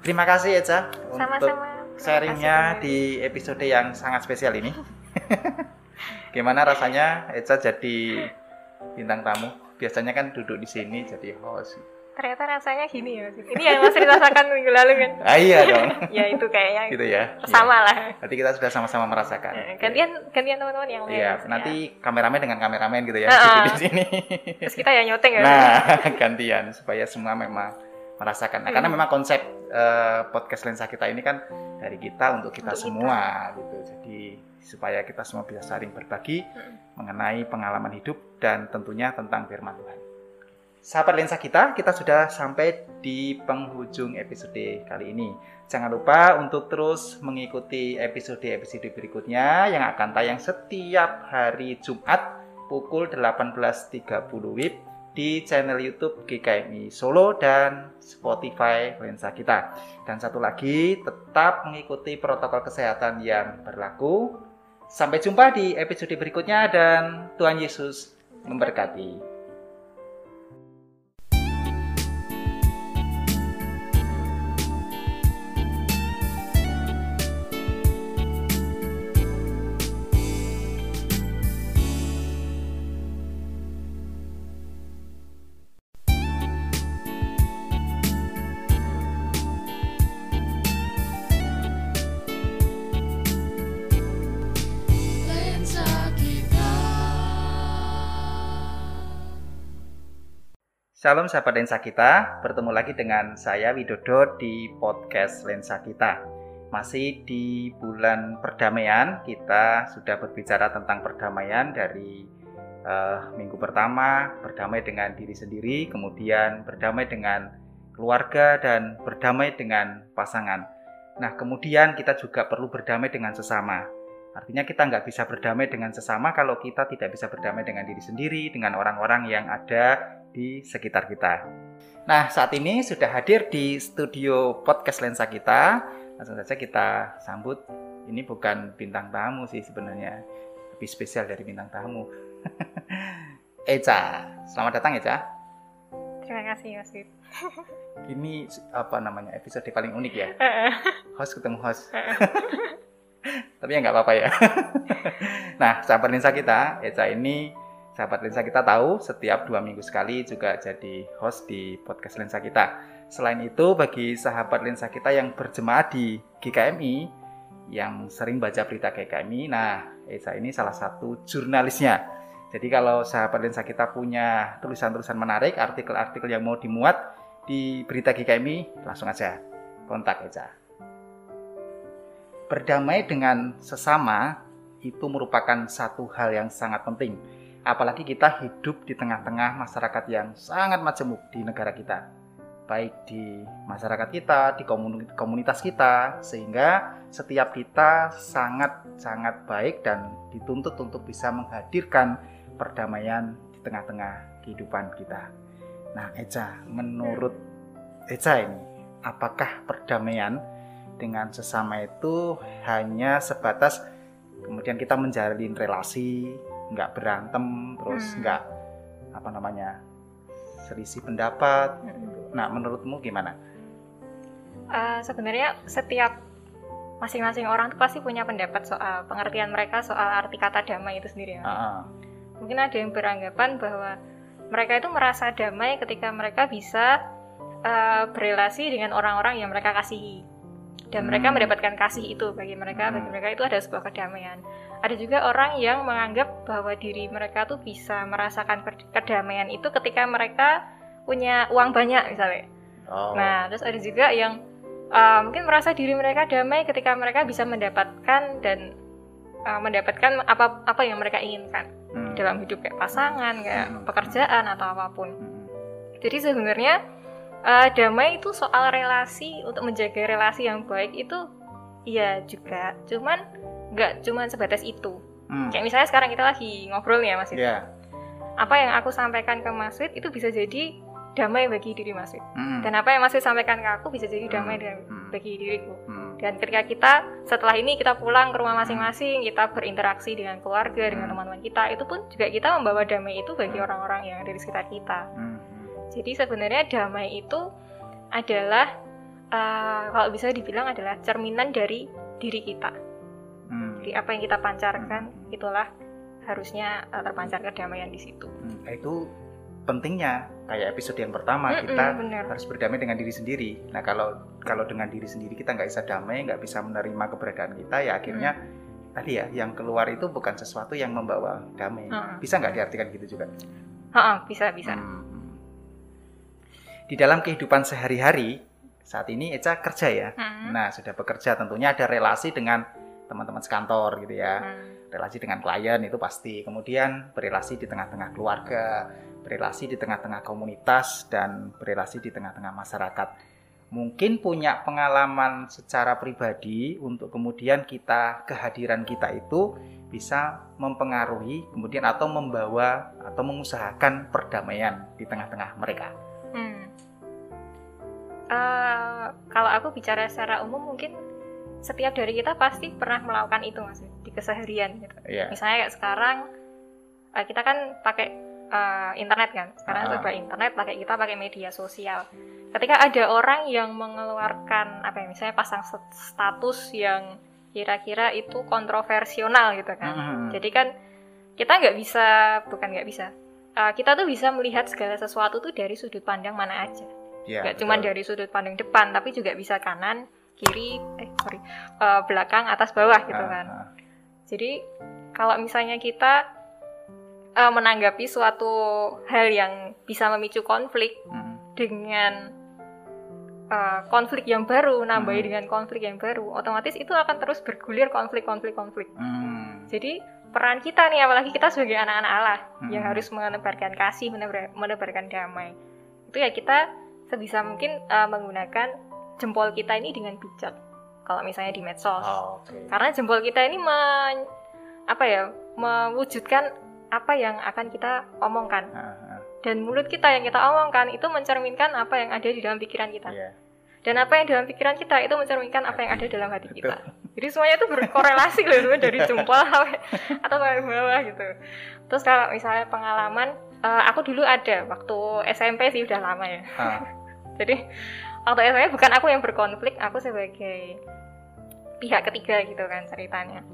Terima kasih Eca untuk sharingnya di episode yang sangat spesial ini. Gimana rasanya Eca jadi bintang tamu? Biasanya kan duduk di sini jadi host ternyata rasanya gini ya ini yang mas rasakan minggu lalu kan? Ah, iya dong. Ya itu kayaknya gitu ya. sama iya. lah. Nanti kita sudah sama-sama merasakan. Ya, gantian gantian teman-teman yang lain. iya nanti ya. kameramen dengan kameramen gitu ya uh, di sini. Terus kita yang nyoteng ya. Nah gantian supaya semua memang merasakan. Nah, hmm. karena memang konsep uh, podcast lensa kita ini kan dari kita untuk kita untuk semua kita. gitu. Jadi supaya kita semua bisa saling berbagi hmm. mengenai pengalaman hidup dan tentunya tentang firman Tuhan Sahabat lensa kita, kita sudah sampai di penghujung episode kali ini. Jangan lupa untuk terus mengikuti episode-episode berikutnya yang akan tayang setiap hari Jumat pukul 18.30 WIB di channel YouTube GKMI Solo dan Spotify lensa kita. Dan satu lagi, tetap mengikuti protokol kesehatan yang berlaku. Sampai jumpa di episode berikutnya dan Tuhan Yesus memberkati. Shalom sahabat lensa kita, bertemu lagi dengan saya Widodo di podcast lensa kita. Masih di bulan perdamaian, kita sudah berbicara tentang perdamaian dari uh, minggu pertama, berdamai dengan diri sendiri, kemudian berdamai dengan keluarga dan berdamai dengan pasangan. Nah, kemudian kita juga perlu berdamai dengan sesama. Artinya kita nggak bisa berdamai dengan sesama kalau kita tidak bisa berdamai dengan diri sendiri, dengan orang-orang yang ada di sekitar kita. Nah, saat ini sudah hadir di studio podcast lensa kita. Langsung saja kita sambut. Ini bukan bintang tamu sih sebenarnya, lebih spesial dari bintang tamu. Eca, selamat datang Eca. Terima kasih Mas Ini apa namanya episode paling unik ya? host ketemu host. Tapi ya nggak apa-apa ya. nah, sahabat lensa kita, Eca ini sahabat lensa kita tahu setiap dua minggu sekali juga jadi host di podcast lensa kita. Selain itu bagi sahabat lensa kita yang berjemaah di GKMI yang sering baca berita GKMI, nah Esa ini salah satu jurnalisnya. Jadi kalau sahabat lensa kita punya tulisan-tulisan menarik, artikel-artikel yang mau dimuat di berita GKMI, langsung aja kontak Esa. Berdamai dengan sesama itu merupakan satu hal yang sangat penting apalagi kita hidup di tengah-tengah masyarakat yang sangat majemuk di negara kita baik di masyarakat kita, di komunitas kita, sehingga setiap kita sangat-sangat baik dan dituntut untuk bisa menghadirkan perdamaian di tengah-tengah kehidupan kita. Nah, Eca, menurut Eca ini, apakah perdamaian dengan sesama itu hanya sebatas kemudian kita menjalin relasi, nggak berantem terus hmm. nggak apa namanya selisih pendapat hmm. nah menurutmu gimana uh, sebenarnya setiap masing-masing orang tuh pasti punya pendapat soal pengertian mereka soal arti kata damai itu sendiri ya. Uh-uh. Mungkin ada yang beranggapan bahwa mereka itu merasa damai ketika mereka bisa uh, berelasi dengan orang-orang yang mereka kasihi dan hmm. mereka mendapatkan kasih itu bagi mereka hmm. bagi mereka itu ada sebuah kedamaian ada juga orang yang menganggap bahwa diri mereka tuh bisa merasakan kedamaian itu ketika mereka punya uang banyak misalnya. Oh. Nah, terus ada juga yang uh, mungkin merasa diri mereka damai ketika mereka bisa mendapatkan dan uh, mendapatkan apa apa yang mereka inginkan hmm. dalam hidup kayak pasangan, kayak hmm. pekerjaan atau apa pun. Hmm. Jadi sebenarnya uh, damai itu soal relasi untuk menjaga relasi yang baik itu iya juga. Cuman nggak cuma sebatas itu hmm. kayak misalnya sekarang kita lagi ngobrol nih ya Mas yeah. apa yang aku sampaikan ke Mas Wid itu bisa jadi damai bagi diri Mas Wid hmm. dan apa yang Mas Wid sampaikan ke aku bisa jadi damai hmm. hmm. bagi diriku hmm. dan ketika kita setelah ini kita pulang ke rumah masing-masing kita berinteraksi dengan keluarga hmm. dengan teman-teman kita itu pun juga kita membawa damai itu bagi hmm. orang-orang yang dari sekitar kita hmm. Jadi sebenarnya damai itu adalah uh, kalau bisa dibilang adalah cerminan dari diri kita jadi apa yang kita pancarkan hmm. itulah harusnya uh, terpancar kedamaian di situ. Hmm, itu pentingnya kayak episode yang pertama mm kita bener. harus berdamai dengan diri sendiri. Nah kalau kalau dengan diri sendiri kita nggak bisa damai, nggak bisa menerima keberadaan kita, ya akhirnya mm. tadi ya yang keluar itu bukan sesuatu yang membawa damai. Mm. Bisa nggak diartikan gitu juga? Uh bisa bisa. Hmm. Di dalam kehidupan sehari-hari saat ini Eca kerja ya. Mm. Nah sudah bekerja tentunya ada relasi dengan teman-teman sekantor gitu ya. Hmm. Relasi dengan klien itu pasti. Kemudian berrelasi di tengah-tengah keluarga, berrelasi di tengah-tengah komunitas dan berrelasi di tengah-tengah masyarakat. Mungkin punya pengalaman secara pribadi untuk kemudian kita kehadiran kita itu bisa mempengaruhi kemudian atau membawa atau mengusahakan perdamaian di tengah-tengah mereka. Uh, kalau aku bicara secara umum mungkin setiap dari kita pasti pernah melakukan itu mas di keseharian gitu. Yeah. Misalnya kayak sekarang uh, kita kan pakai uh, internet kan. Sekarang uh. coba internet pakai kita pakai media sosial. Ketika ada orang yang mengeluarkan apa ya misalnya pasang status yang kira-kira itu kontroversial gitu kan. Uh. Jadi kan kita nggak bisa bukan nggak bisa. Uh, kita tuh bisa melihat segala sesuatu tuh dari sudut pandang mana aja. Yeah, gak cuma dari sudut pandang depan, tapi juga bisa kanan, kiri eh sorry uh, belakang atas bawah gitu kan uh, uh. jadi kalau misalnya kita uh, menanggapi suatu hal yang bisa memicu konflik hmm. dengan uh, konflik yang baru, nambahi hmm. dengan konflik yang baru, otomatis itu akan terus bergulir konflik-konflik-konflik. Hmm. Jadi peran kita nih, apalagi kita sebagai anak-anak Allah hmm. yang harus menebarkan kasih, menebar, menebarkan damai, itu ya kita sebisa mungkin uh, menggunakan jempol kita ini dengan bijak. Kalau misalnya di medsos, oh, okay. karena jempol kita ini men, apa ya mewujudkan apa yang akan kita omongkan. Uh -huh dan mulut kita yang kita omongkan itu mencerminkan apa yang ada di dalam pikiran kita. Yeah. Dan apa yang dalam pikiran kita itu mencerminkan apa yang ada dalam hati kita. Jadi semuanya itu berkorelasi loh dari jempol atau sampai bawah gitu. Terus kalau misalnya pengalaman, uh, aku dulu ada waktu SMP sih udah lama ya. Ah. Jadi waktu SMP bukan aku yang berkonflik, aku sebagai pihak ketiga gitu kan ceritanya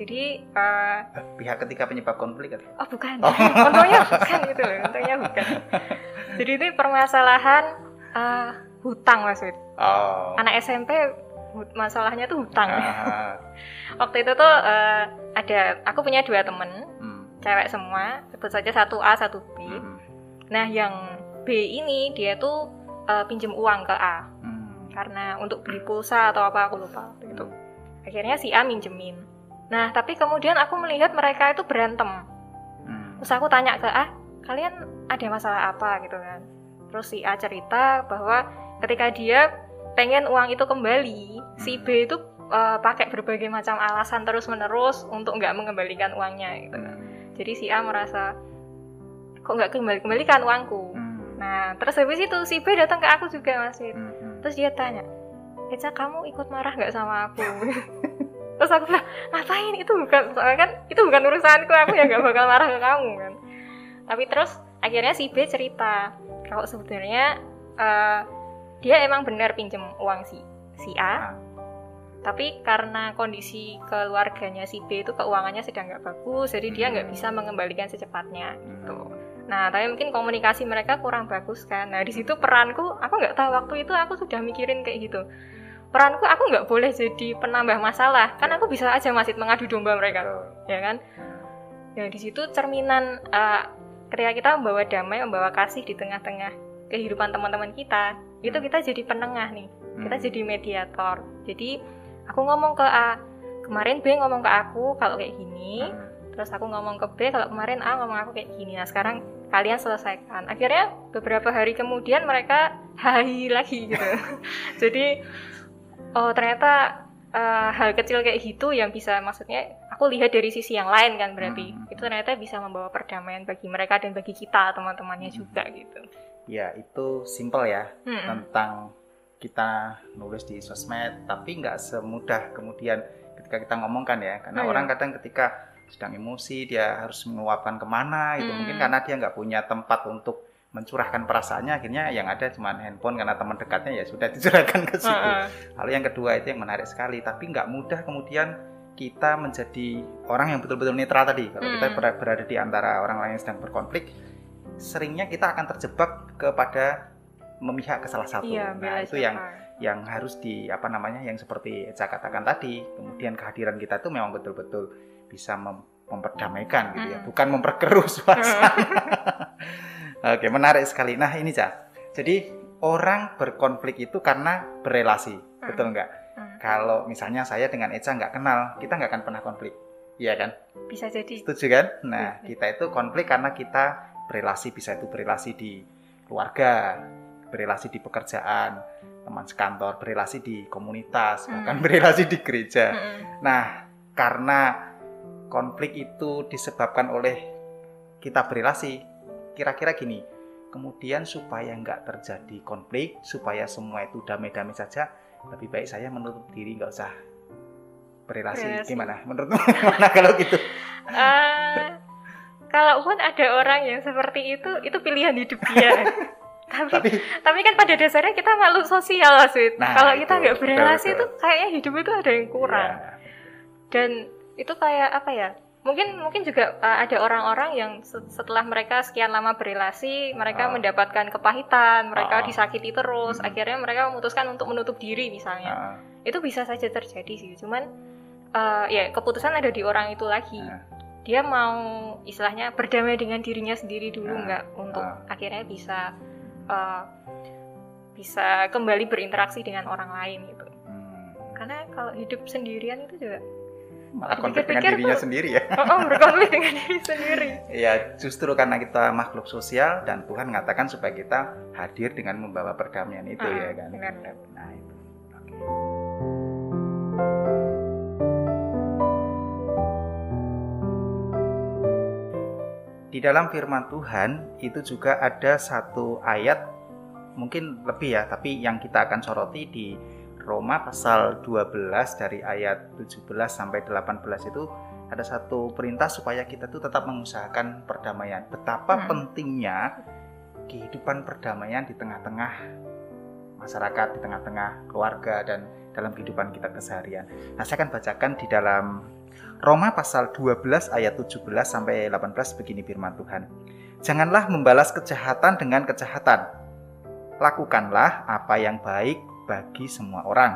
jadi uh, pihak ketika penyebab konflik atau? Oh bukan, oh. untungnya bukan gitu loh, untungnya bukan. Jadi itu permasalahan uh, hutang mas Oh. Anak SMP masalahnya tuh hutang. Uh. Waktu itu tuh uh, ada, aku punya dua temen, hmm. cewek semua, sebut saja satu A satu B. Hmm. Nah yang B ini dia tuh uh, pinjem uang ke A, hmm. karena untuk beli pulsa atau apa aku lupa gitu. Akhirnya si A minjemin Nah, tapi kemudian aku melihat mereka itu berantem. Hmm. Terus aku tanya ke A, kalian ada masalah apa gitu kan? Terus si A cerita bahwa ketika dia pengen uang itu kembali, hmm. si B itu uh, pakai berbagai macam alasan terus-menerus untuk nggak mengembalikan uangnya gitu kan. Hmm. Jadi si A merasa kok nggak kembali kembalikan uangku. Hmm. Nah, terus habis itu si B datang ke aku juga masih. Hmm, hmm. Terus dia tanya, Eca kamu ikut marah nggak sama aku? terus aku bilang ngapain? Itu bukan soalnya kan itu bukan urusanku. Aku ya gak bakal marah ke kamu kan. Tapi terus akhirnya si B cerita kalau sebenarnya uh, dia emang benar pinjem uang si si A. Tapi karena kondisi keluarganya si B itu keuangannya sedang nggak bagus jadi dia nggak bisa mengembalikan secepatnya gitu nah tapi mungkin komunikasi mereka kurang bagus kan. Nah di situ peranku aku nggak tahu waktu itu aku sudah mikirin kayak gitu. Peranku aku nggak boleh jadi penambah masalah kan aku bisa aja masih mengadu domba mereka ya kan? Ya di situ cerminan uh, ketika kita membawa damai membawa kasih di tengah-tengah kehidupan teman-teman kita itu kita jadi penengah nih. Kita hmm. jadi mediator. Jadi aku ngomong ke A kemarin B ngomong ke aku kalau kayak gini hmm. terus aku ngomong ke B kalau kemarin A ngomong aku kayak gini. Nah sekarang kalian selesaikan akhirnya beberapa hari kemudian mereka hai lagi gitu jadi oh ternyata uh, hal kecil kayak gitu yang bisa maksudnya aku lihat dari sisi yang lain kan berarti hmm. itu ternyata bisa membawa perdamaian bagi mereka dan bagi kita teman-temannya hmm. juga gitu ya itu simple ya hmm. tentang kita nulis di sosmed tapi nggak semudah kemudian ketika kita ngomongkan ya karena oh, orang ya. kadang ketika sedang emosi dia harus menguapkan ke mana itu hmm. mungkin karena dia nggak punya tempat untuk mencurahkan perasaannya akhirnya yang ada cuma handphone karena teman dekatnya ya sudah dicurahkan ke situ. Uh, uh. Lalu yang kedua itu yang menarik sekali tapi nggak mudah kemudian kita menjadi orang yang betul-betul netral tadi. Kalau hmm. kita berada di antara orang lain yang sedang berkonflik, seringnya kita akan terjebak kepada memihak ke salah satu. Iya, nah, itu yang yang harus di apa namanya yang seperti Eca katakan tadi. Kemudian kehadiran kita itu memang betul-betul bisa mem memperdamaikan gitu ya, hmm. bukan memperkeruh suasana. Oke, menarik sekali. Nah, ini Cak. Jadi orang berkonflik itu karena berelasi, hmm. betul nggak? Hmm. Kalau misalnya saya dengan Eca nggak kenal, kita nggak akan pernah konflik, iya kan? Bisa jadi. Setuju kan? Nah, hmm. kita itu konflik karena kita berelasi, bisa itu berelasi di keluarga, berelasi di pekerjaan, teman sekantor, berelasi di komunitas, hmm. bahkan berelasi di gereja. Hmm. Nah, karena konflik itu disebabkan oleh kita berelasi, kira-kira gini kemudian supaya nggak terjadi konflik supaya semua itu damai-damai saja lebih baik saya menutup diri nggak usah berrelasi gimana? Menurutmu gimana kalau gitu? Uh, kalau pun ada orang yang seperti itu itu pilihan hidup dia. Tapi, tapi tapi kan pada dasarnya kita makhluk sosial nah, kalau kita nggak berrelasi itu kayaknya hidup itu ada yang kurang. Ya. dan itu kayak apa ya mungkin mungkin juga uh, ada orang-orang yang setelah mereka sekian lama berrelasi mereka uh. mendapatkan kepahitan mereka uh. disakiti terus hmm. akhirnya mereka memutuskan untuk menutup diri misalnya uh. itu bisa saja terjadi sih cuman uh, ya keputusan ada di orang itu lagi uh. dia mau istilahnya berdamai dengan dirinya sendiri dulu nah, nggak untuk uh. akhirnya bisa uh, bisa kembali berinteraksi dengan orang lain gitu hmm. karena kalau hidup sendirian itu juga malah konflik dengan dirinya tuh, sendiri ya. Oh, oh berkonflik dengan diri sendiri. ya justru karena kita makhluk sosial dan Tuhan mengatakan supaya kita hadir dengan membawa perdamaian itu ah, ya kan. Benar, benar. Nah itu. Okay. Di dalam firman Tuhan itu juga ada satu ayat mungkin lebih ya, tapi yang kita akan soroti di Roma pasal 12 dari ayat 17 sampai 18 itu ada satu perintah supaya kita tuh tetap mengusahakan perdamaian. Betapa hmm. pentingnya kehidupan perdamaian di tengah-tengah masyarakat, di tengah-tengah keluarga dan dalam kehidupan kita keseharian. Nah, saya akan bacakan di dalam Roma pasal 12 ayat 17 sampai 18 begini firman Tuhan. Janganlah membalas kejahatan dengan kejahatan. Lakukanlah apa yang baik bagi semua orang.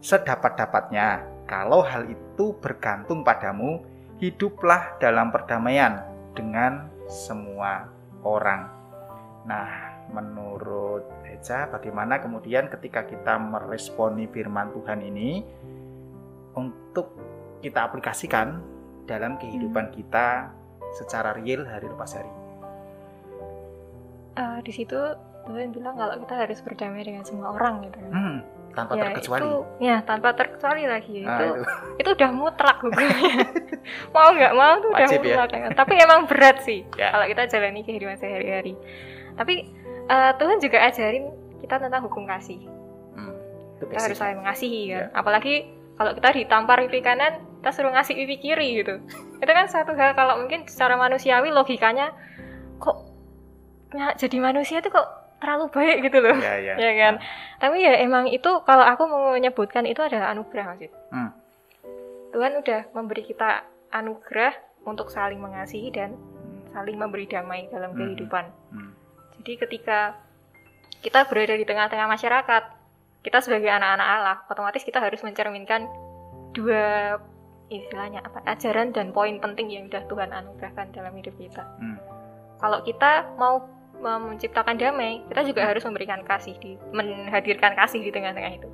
Sedapat-dapatnya, kalau hal itu bergantung padamu, hiduplah dalam perdamaian dengan semua orang. Nah, menurut Eja, bagaimana kemudian ketika kita meresponi firman Tuhan ini untuk kita aplikasikan dalam kehidupan hmm. kita secara real hari lepas hari? Uh, di situ Tuhan bilang kalau kita harus berdamai dengan semua orang gitu kan. Hmm, tanpa ya, terkecuali. Itu, ya, tanpa terkecuali lagi. Nah, itu, itu itu udah mutlak hukumnya. mau nggak mau tuh udah ya? mutlak. Ya? Tapi emang berat sih ya. kalau kita jalani kehidupan sehari-hari. Tapi uh, Tuhan juga ajarin kita tentang hukum kasih. Hmm, kita harus saling mengasihi kan. Ya. Apalagi kalau kita ditampar pipi kanan, kita suruh ngasih pipi kiri gitu. itu kan satu hal kalau mungkin secara manusiawi logikanya kok nah, jadi manusia tuh kok terlalu baik gitu loh ya, ya. ya kan nah. tapi ya emang itu kalau aku menyebutkan itu adalah anugerah masih hmm. Tuhan udah memberi kita anugerah untuk saling mengasihi dan saling memberi damai dalam hmm. kehidupan hmm. jadi ketika kita berada di tengah-tengah masyarakat kita sebagai anak-anak Allah otomatis kita harus mencerminkan dua istilahnya apa ajaran dan poin penting yang sudah Tuhan anugerahkan dalam hidup kita hmm. kalau kita mau menciptakan damai, kita juga harus memberikan kasih di menghadirkan kasih di tengah-tengah itu.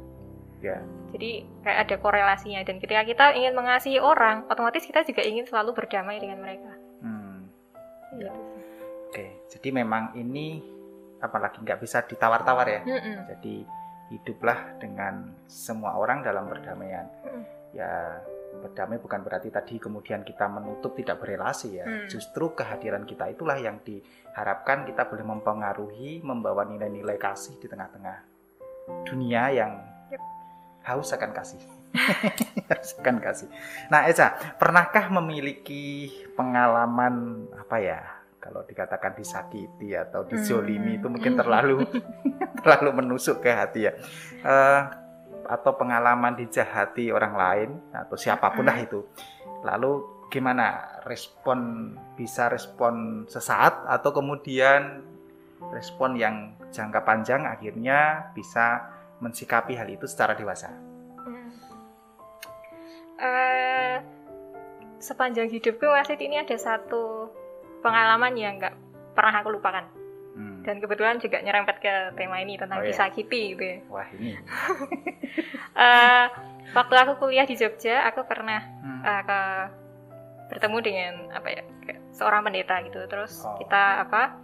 Ya. Jadi kayak ada korelasinya dan ketika kita ingin mengasihi orang, otomatis kita juga ingin selalu berdamai dengan mereka. Hmm. Ya. Oke, jadi memang ini apalagi nggak bisa ditawar-tawar ya. Mm -mm. Jadi hiduplah dengan semua orang dalam perdamaian. Mm. Ya berdamai bukan berarti tadi kemudian kita menutup tidak berrelasi ya. Hmm. Justru kehadiran kita itulah yang diharapkan kita boleh mempengaruhi, membawa nilai-nilai kasih di tengah-tengah dunia yang yep. haus akan kasih. haus akan kasih. Nah, Eza, pernahkah memiliki pengalaman apa ya? Kalau dikatakan disakiti atau dizolimi hmm. itu mungkin terlalu terlalu menusuk ke hati ya. Uh, atau pengalaman dijahati orang lain atau siapa pun lah itu. Lalu gimana respon bisa respon sesaat atau kemudian respon yang jangka panjang akhirnya bisa mensikapi hal itu secara dewasa. Uh, sepanjang hidupku masih ini ada satu pengalaman yang nggak pernah aku lupakan dan kebetulan juga nyerempet ke tema ini tentang oh, kisah iya. gitu ya. Wah ini. uh, waktu aku kuliah di Jogja, aku pernah hmm. uh, ke bertemu dengan apa ya seorang pendeta gitu. Terus oh. kita apa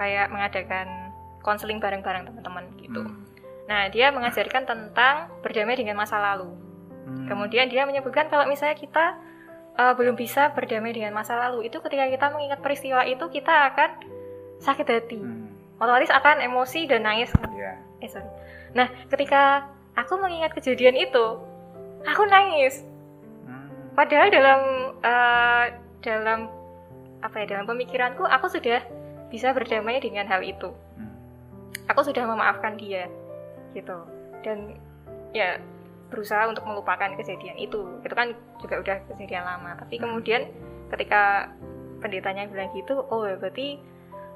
kayak mengadakan konseling bareng-bareng teman-teman gitu. Hmm. Nah dia mengajarkan tentang berdamai dengan masa lalu. Hmm. Kemudian dia menyebutkan kalau misalnya kita uh, belum bisa berdamai dengan masa lalu itu ketika kita mengingat peristiwa itu kita akan sakit hati hmm. otomatis akan emosi dan nangis yeah. eh sorry nah ketika aku mengingat kejadian itu aku nangis hmm. padahal dalam uh, dalam apa ya dalam pemikiranku aku sudah bisa berdamai dengan hal itu hmm. aku sudah memaafkan dia gitu dan ya berusaha untuk melupakan kejadian itu itu kan juga udah kejadian lama tapi hmm. kemudian ketika pendetanya bilang gitu oh ya berarti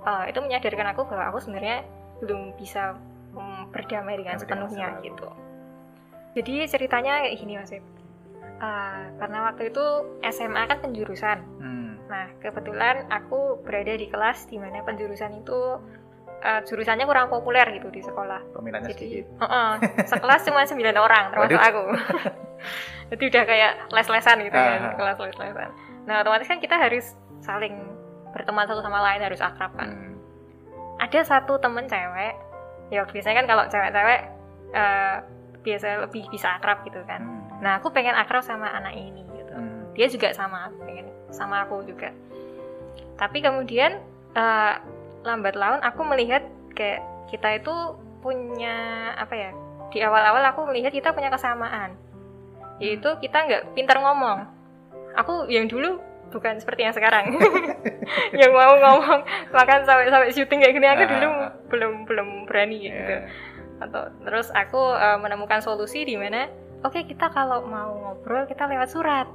uh, itu menyadarkan aku bahwa aku sebenarnya belum bisa um, berdamai dengan sepenuhnya gitu jadi ceritanya kayak gini mas uh, Uh, karena waktu itu SMA kan penjurusan. Hmm. Nah, kebetulan aku berada di kelas di mana penjurusan itu uh, jurusannya kurang populer gitu di sekolah. Peminatnya Jadi, sedikit. Uh -uh, sekelas cuma 9 orang termasuk Waduh. aku. Jadi udah kayak les-lesan gitu uh -huh. kan, kelas les-lesan. Nah, otomatis kan kita harus saling berteman satu sama lain, harus akrab kan. Hmm. Ada satu temen cewek, ya biasanya kan kalau cewek-cewek uh, biasa lebih bisa akrab gitu kan. Hmm nah aku pengen akrab sama anak ini gitu hmm. dia juga sama pengen sama aku juga tapi kemudian uh, lambat laun aku melihat kayak kita itu punya apa ya di awal-awal aku melihat kita punya kesamaan yaitu kita nggak pintar ngomong aku yang dulu bukan seperti yang sekarang yang mau ngomong makan sampai sampai syuting kayak gini aku dulu ah. belum belum berani gitu yeah. atau terus aku uh, menemukan solusi di mana oke okay, kita kalau mau ngobrol kita lewat surat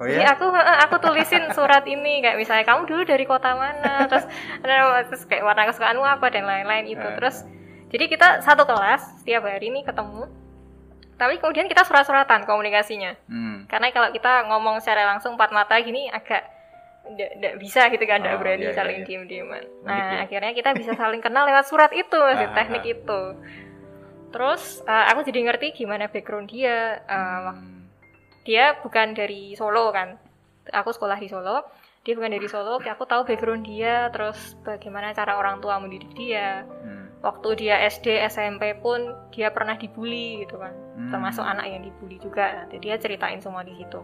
Oh Jadi ya? aku aku tulisin surat ini kayak misalnya kamu dulu dari kota mana terus terus kayak warna kesukaanmu apa dan lain-lain itu uh. terus jadi kita satu kelas setiap hari ini ketemu tapi kemudian kita surat-suratan komunikasinya hmm. karena kalau kita ngomong secara langsung empat mata gini agak tidak bisa gitu kan tidak oh, berani iya, iya saling iya. diem-dieman nah ya. akhirnya kita bisa saling kenal lewat surat itu masih ah, teknik ah. itu terus uh, aku jadi ngerti gimana background dia uh, dia bukan dari Solo kan aku sekolah di Solo dia bukan dari Solo aku tahu background dia terus bagaimana cara orang tua mendidik dia hmm. Waktu dia SD SMP pun dia pernah dibully gitu kan. Hmm. termasuk anak yang dibully juga. Nanti dia ceritain semua di situ.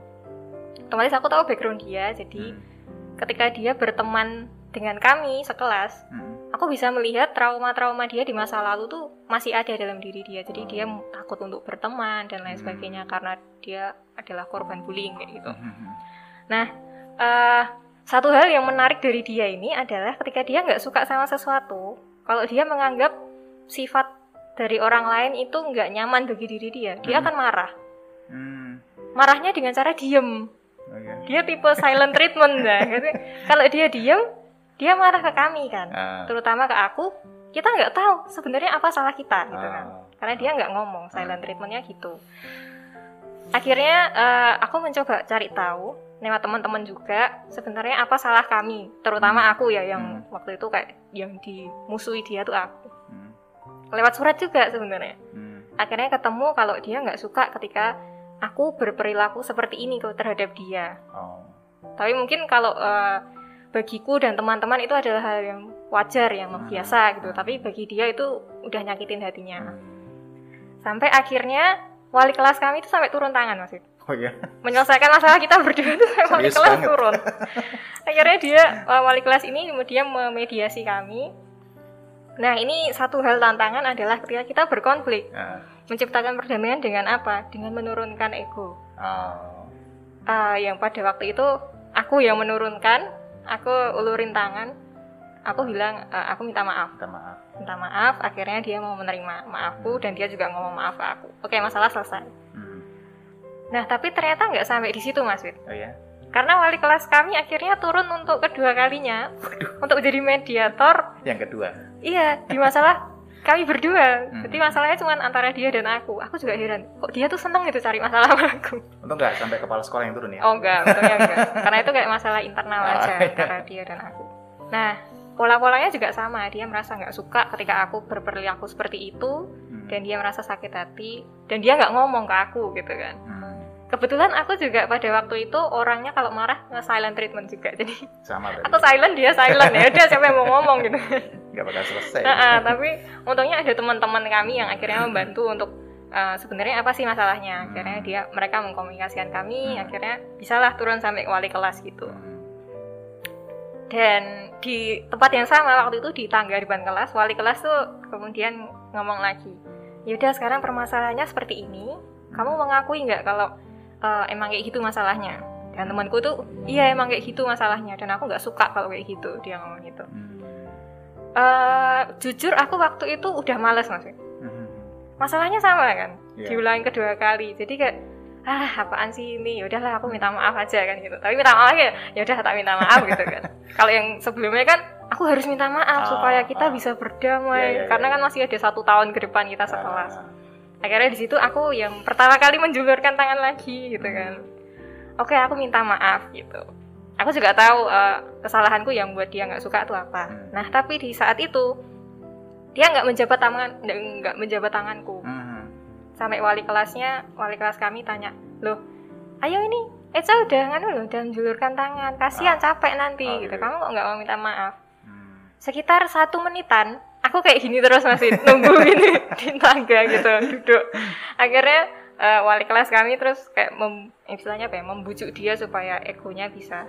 Otomatis aku tahu background dia jadi hmm. ketika dia berteman dengan kami sekelas hmm. aku bisa melihat trauma-trauma dia di masa lalu tuh masih ada dalam diri dia. Jadi dia takut untuk berteman dan lain hmm. sebagainya karena dia adalah korban bullying kayak gitu. Hmm, hmm, nah uh, satu hal yang menarik dari dia ini adalah ketika dia nggak suka sama sesuatu kalau dia menganggap sifat dari orang lain itu nggak nyaman bagi diri dia dia akan marah. Marahnya dengan cara diem. Okay. dia tipe silent treatment lah kalau dia diem dia marah ke kami kan? Uh. terutama ke aku kita nggak tahu sebenarnya apa salah kita gitu kan? Uh. karena dia nggak ngomong silent treatmentnya gitu. Akhirnya uh, aku mencoba cari tahu lewat teman-teman juga sebenarnya apa salah kami terutama hmm. aku ya yang hmm. waktu itu kayak yang dimusuhi dia tuh aku hmm. lewat surat juga sebenarnya hmm. akhirnya ketemu kalau dia nggak suka ketika aku berperilaku seperti ini terhadap dia oh. tapi mungkin kalau uh, bagiku dan teman-teman itu adalah hal yang wajar yang hmm. biasa gitu tapi bagi dia itu udah nyakitin hatinya hmm. sampai akhirnya wali kelas kami itu sampai turun tangan mas oh iya menyelesaikan masalah kita berdua itu sampai wali kelas banget. turun. Akhirnya dia eh, wali kelas ini kemudian memediasi kami. Nah ini satu hal tantangan adalah ketika kita berkonflik uh. menciptakan perdamaian dengan apa? Dengan menurunkan ego. Oh. uh, yang pada waktu itu aku yang menurunkan aku ulurin tangan. Aku bilang uh, aku minta maaf. Minta maaf. Minta maaf akhirnya dia mau menerima maafku dan dia juga ngomong maaf ke aku. Oke masalah selesai. Hmm. Nah tapi ternyata nggak sampai di situ mas Wid. Oh ya karena wali kelas kami akhirnya turun untuk kedua kalinya. Waduh. untuk jadi mediator. Yang kedua? Iya di masalah kami berdua. Hmm. jadi masalahnya cuma antara dia dan aku. Aku juga heran kok dia tuh seneng gitu cari masalah sama aku? Untung nggak sampai kepala sekolah yang turun ya? Oh enggak untungnya enggak karena itu kayak masalah internal oh, aja iya. antara dia dan aku. Nah pola-polanya juga sama. Dia merasa nggak suka ketika aku berperilaku seperti itu hmm. dan dia merasa sakit hati dan dia nggak ngomong ke aku gitu kan. Hmm kebetulan aku juga pada waktu itu orangnya kalau marah nge silent treatment juga jadi sama aku silent dia silent ya udah siapa yang mau ngomong gitu nggak bakal selesai nah, uh, tapi untungnya ada teman-teman kami yang akhirnya membantu untuk uh, sebenarnya apa sih masalahnya hmm. akhirnya dia mereka mengkomunikasikan kami hmm. akhirnya bisalah turun sampai wali kelas gitu hmm. dan di tempat yang sama waktu itu di tangga di depan kelas wali kelas tuh kemudian ngomong lagi yaudah sekarang permasalahannya seperti ini kamu hmm. mengakui nggak kalau uh, emang kayak gitu masalahnya. Dan temanku tuh iya emang kayak gitu masalahnya. Dan aku nggak suka kalau kayak gitu dia ngomong gitu. Uh, jujur aku waktu itu udah males mas. Hmm. masalahnya sama kan? Yeah. diulangi kedua kali. Jadi kayak ah apaan sih ini? Ya udahlah aku minta maaf aja kan gitu. Tapi minta maaf ya ya udah tak minta maaf gitu kan. Kalau yang sebelumnya kan aku harus minta maaf oh, supaya kita oh. bisa berdamai. Yeah, yeah, yeah, karena kan masih ada satu tahun ke depan kita sekelas. Uh. Akhirnya di situ aku yang pertama kali menjulurkan tangan lagi gitu kan oke aku minta maaf gitu aku juga tahu uh, kesalahanku yang buat dia nggak suka itu apa hmm. nah tapi di saat itu dia nggak menjabat tangan nggak menjabat tanganku hmm. sampai wali kelasnya wali kelas kami tanya loh ayo ini Eca udah nganu loh dan julurkan tangan kasihan ah. capek nanti gitu kamu kok nggak mau minta maaf hmm. sekitar satu menitan aku kayak gini terus masih nunggu ini di tangga gitu duduk akhirnya uh, wali kelas kami terus kayak mem, istilahnya apa ya membujuk dia supaya egonya bisa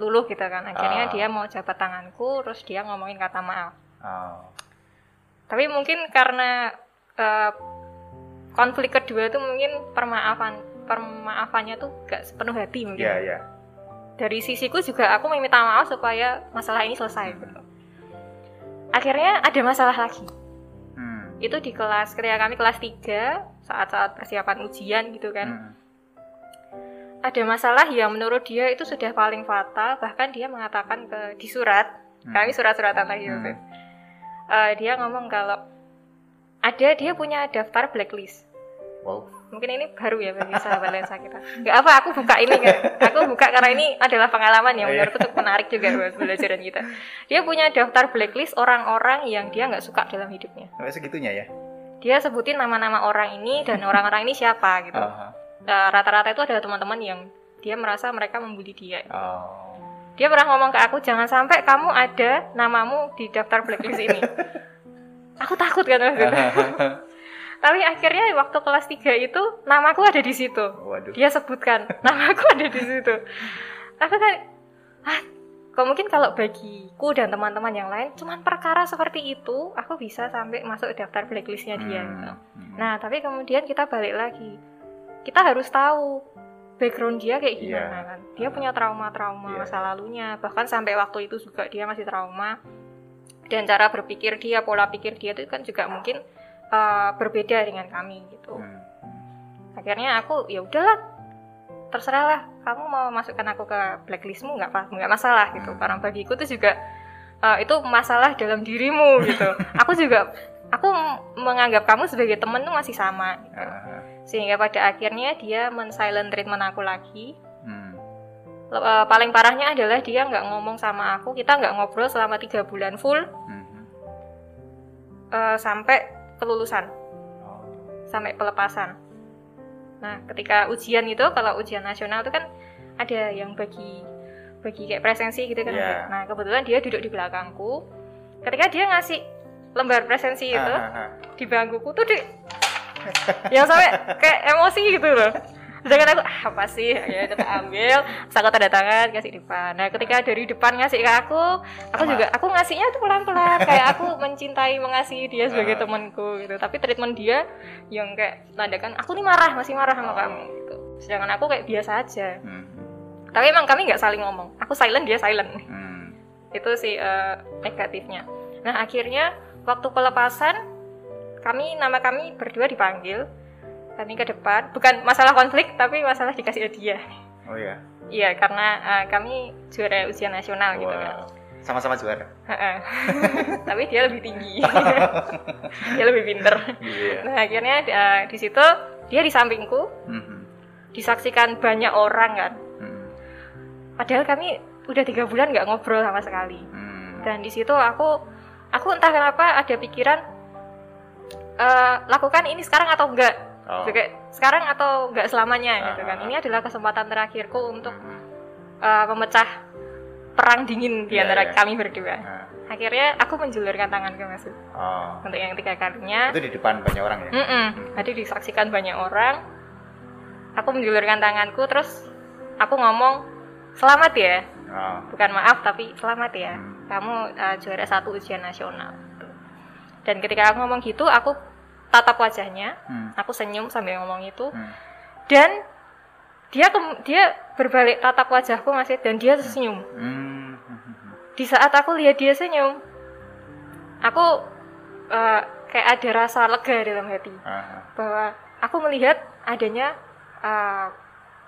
luluh gitu kan akhirnya uh. dia mau jabat tanganku terus dia ngomongin kata maaf uh. tapi mungkin karena uh, konflik kedua itu mungkin permaafan permaafannya tuh gak sepenuh hati mungkin. Iya, iya. Dari sisiku juga aku meminta maaf supaya masalah ini selesai gitu. Akhirnya ada masalah lagi. Hmm. Itu di kelas ketika kami kelas 3 saat-saat persiapan ujian gitu kan. Hmm. Ada masalah yang menurut dia itu sudah paling fatal, bahkan dia mengatakan ke di surat, hmm. kami surat-suratan lagi hmm. Uh, dia ngomong kalau ada dia punya daftar blacklist. Wow mungkin ini baru ya bagi sahabat lensa kita nggak apa aku buka ini kan aku buka karena ini adalah pengalaman yang oh, iya. menurutku tuh menarik juga buat belajaran kita. Dia punya daftar blacklist orang-orang yang dia nggak suka dalam hidupnya. Sampai segitunya ya? Dia sebutin nama-nama orang ini dan orang-orang ini siapa gitu. Uh -huh. rata-rata itu adalah teman-teman yang dia merasa mereka membuli dia. Oh. dia pernah ngomong ke aku jangan sampai kamu ada namamu di daftar blacklist ini. Aku takut kan tapi akhirnya waktu kelas 3 itu namaku ada di situ Waduh. dia sebutkan namaku ada di situ aku kan ah kok mungkin kalau bagiku dan teman-teman yang lain cuman perkara seperti itu aku bisa sampai masuk daftar blacklistnya dia hmm. gitu. Hmm. nah tapi kemudian kita balik lagi kita harus tahu background dia kayak iya. gimana yeah. kan dia punya trauma-trauma yeah. masa lalunya bahkan sampai waktu itu juga dia masih trauma dan cara berpikir dia pola pikir dia itu kan juga mungkin uh, berbeda dengan kami gitu hmm. akhirnya aku ya udahlah terserah lah kamu mau masukkan aku ke blacklistmu nggak nggak masalah gitu hmm. karena bagiku tuh juga uh, itu masalah dalam dirimu gitu aku juga aku menganggap kamu sebagai temen tuh masih sama gitu. uh. sehingga pada akhirnya dia men-silent treatment aku lagi hmm. uh, paling parahnya adalah dia nggak ngomong sama aku kita nggak ngobrol selama tiga bulan full hmm. uh, sampai kelulusan oh. sampai pelepasan. Nah, ketika ujian itu kalau ujian nasional itu kan ada yang bagi bagi kayak presensi gitu kan. Yeah. Nah, kebetulan dia duduk di belakangku. Ketika dia ngasih lembar presensi itu uh, uh, uh. di bangkuku tuh di yang sampai kayak emosi gitu loh sedangkan aku ah, apa sih? Ya kita ambil. Terus aku tanda tangan kasih depan. Nah ketika dari depan ngasih ke aku aku juga aku ngasihnya tuh pelan pelan kayak aku mencintai mengasihi dia sebagai temanku gitu. Tapi treatment dia yang kayak tandakan aku nih marah masih marah sama kamu gitu. Sedangkan aku kayak biasa aja. Hmm. tapi emang kami nggak saling ngomong. Aku silent dia silent. Hmm. itu sih uh, negatifnya. Nah akhirnya waktu pelepasan kami nama kami berdua dipanggil kami ke depan. Bukan masalah konflik tapi masalah dikasih hadiah. Oh iya. Iya karena uh, kami juara ujian nasional wow. gitu kan. Sama-sama juara? Tapi dia lebih tinggi. Dia lebih pinter. Yeah. nah akhirnya uh, di situ dia di sampingku. Mm-hmm. disaksikan banyak orang kan. Mm. padahal kami udah tiga bulan nggak ngobrol sama sekali. Mm. dan di situ aku aku entah kenapa ada pikiran uh, lakukan ini sekarang atau enggak oh. juga sekarang atau nggak selamanya uh, gitu kan ini adalah kesempatan terakhirku untuk uh, uh, memecah perang dingin di yeah, antara yeah. kami berdua uh. akhirnya aku menjulurkan tangan ke Mas oh. untuk yang tiga kalinya itu di depan banyak orang ya mm -mm. jadi disaksikan banyak orang aku menjulurkan tanganku terus aku ngomong selamat ya oh. bukan maaf tapi selamat ya hmm. kamu uh, juara satu ujian nasional dan ketika aku ngomong gitu aku tatap wajahnya hmm. aku senyum sambil ngomong itu. Hmm. dan dia ke, dia berbalik tatap wajahku masih dan dia tersenyum hmm. di saat aku lihat dia senyum aku uh, kayak ada rasa lega dalam hati. Uh bahwa aku melihat adanya uh,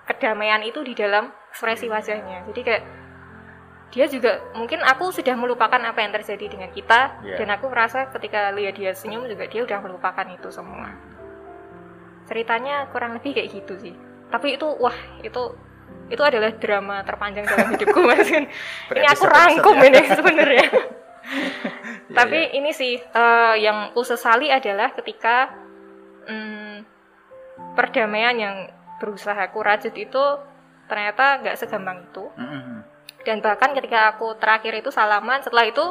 kedamaian itu di dalam ekspresi wajahnya. Jadi kayak dia juga mungkin aku sudah melupakan apa yang terjadi dengan kita yeah. dan aku merasa ketika lihat dia senyum juga dia udah melupakan itu semua ceritanya kurang lebih kayak gitu sih tapi itu wah itu itu adalah drama terpanjang dalam hidupku mas ini aku rangkum ya. ini sebenarnya iya, tapi yeah. ini sih uh, yang aku sesali adalah ketika um, perdamaian yang berusaha aku rajut itu ternyata nggak segampang itu mm -hmm. Dan bahkan ketika aku terakhir itu salaman setelah itu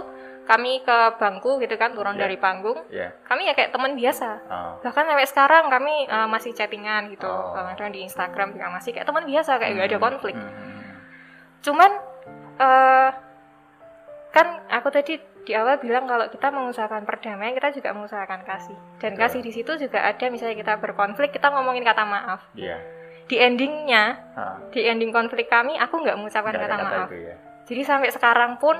kami ke bangku gitu kan turun yeah. dari panggung yeah. kami ya kayak teman biasa oh. bahkan sampai sekarang kami uh, masih chattingan gitu oh. kadang di Instagram juga masih kayak teman biasa kayak nggak ada hmm. konflik hmm. cuman uh, kan aku tadi di awal bilang kalau kita mengusahakan perdamaian kita juga mengusahakan kasih dan Betul. kasih di situ juga ada misalnya kita berkonflik kita ngomongin kata maaf yeah. Di endingnya huh. di ending konflik kami aku nggak mengucapkan kata, kata maaf itu, ya. jadi sampai sekarang pun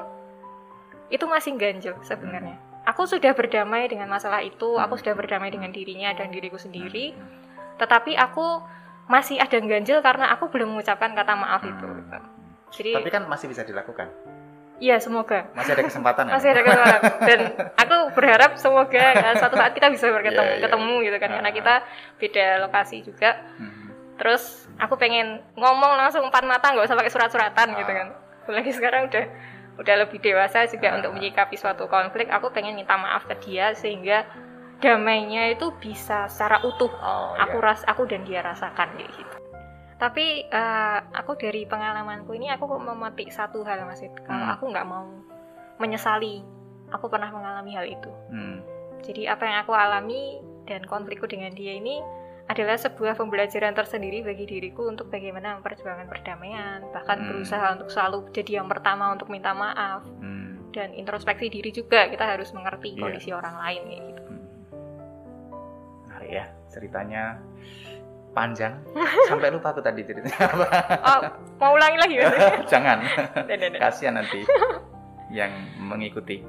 itu masih ganjil sebenarnya. Hmm. Aku sudah berdamai dengan masalah itu, aku sudah berdamai dengan dirinya dan diriku sendiri. Tetapi aku masih ada ganjil karena aku belum mengucapkan kata maaf itu. Hmm. Jadi Tapi kan masih bisa dilakukan. Iya, semoga. Masih ada kesempatan Masih ada kesempatan. Dan aku berharap semoga ya, suatu saat kita bisa berketemu yeah, yeah. ketemu gitu kan karena kita beda lokasi juga. Hmm. Terus aku pengen ngomong langsung empat mata nggak usah pakai surat-suratan gitu ah. kan. Lagi sekarang udah udah lebih dewasa juga untuk menyikapi suatu konflik aku pengen minta maaf ke dia sehingga damainya itu bisa secara utuh oh, aku yeah. ras aku dan dia rasakan kayak gitu tapi uh, aku dari pengalamanku ini aku memetik satu hal mas kalau hmm. aku nggak mau menyesali aku pernah mengalami hal itu hmm. jadi apa yang aku alami dan konflikku dengan dia ini adalah sebuah pembelajaran tersendiri bagi diriku untuk bagaimana memperjuangkan perdamaian, bahkan hmm. berusaha untuk selalu jadi yang pertama untuk minta maaf hmm. dan introspeksi diri juga kita harus mengerti yeah. kondisi orang lain kayak gitu. Hmm. Menarik ya ceritanya panjang sampai lupa aku tadi ceritanya apa. Oh, mau ulangi lagi ya? Jangan, kasihan nanti yang mengikuti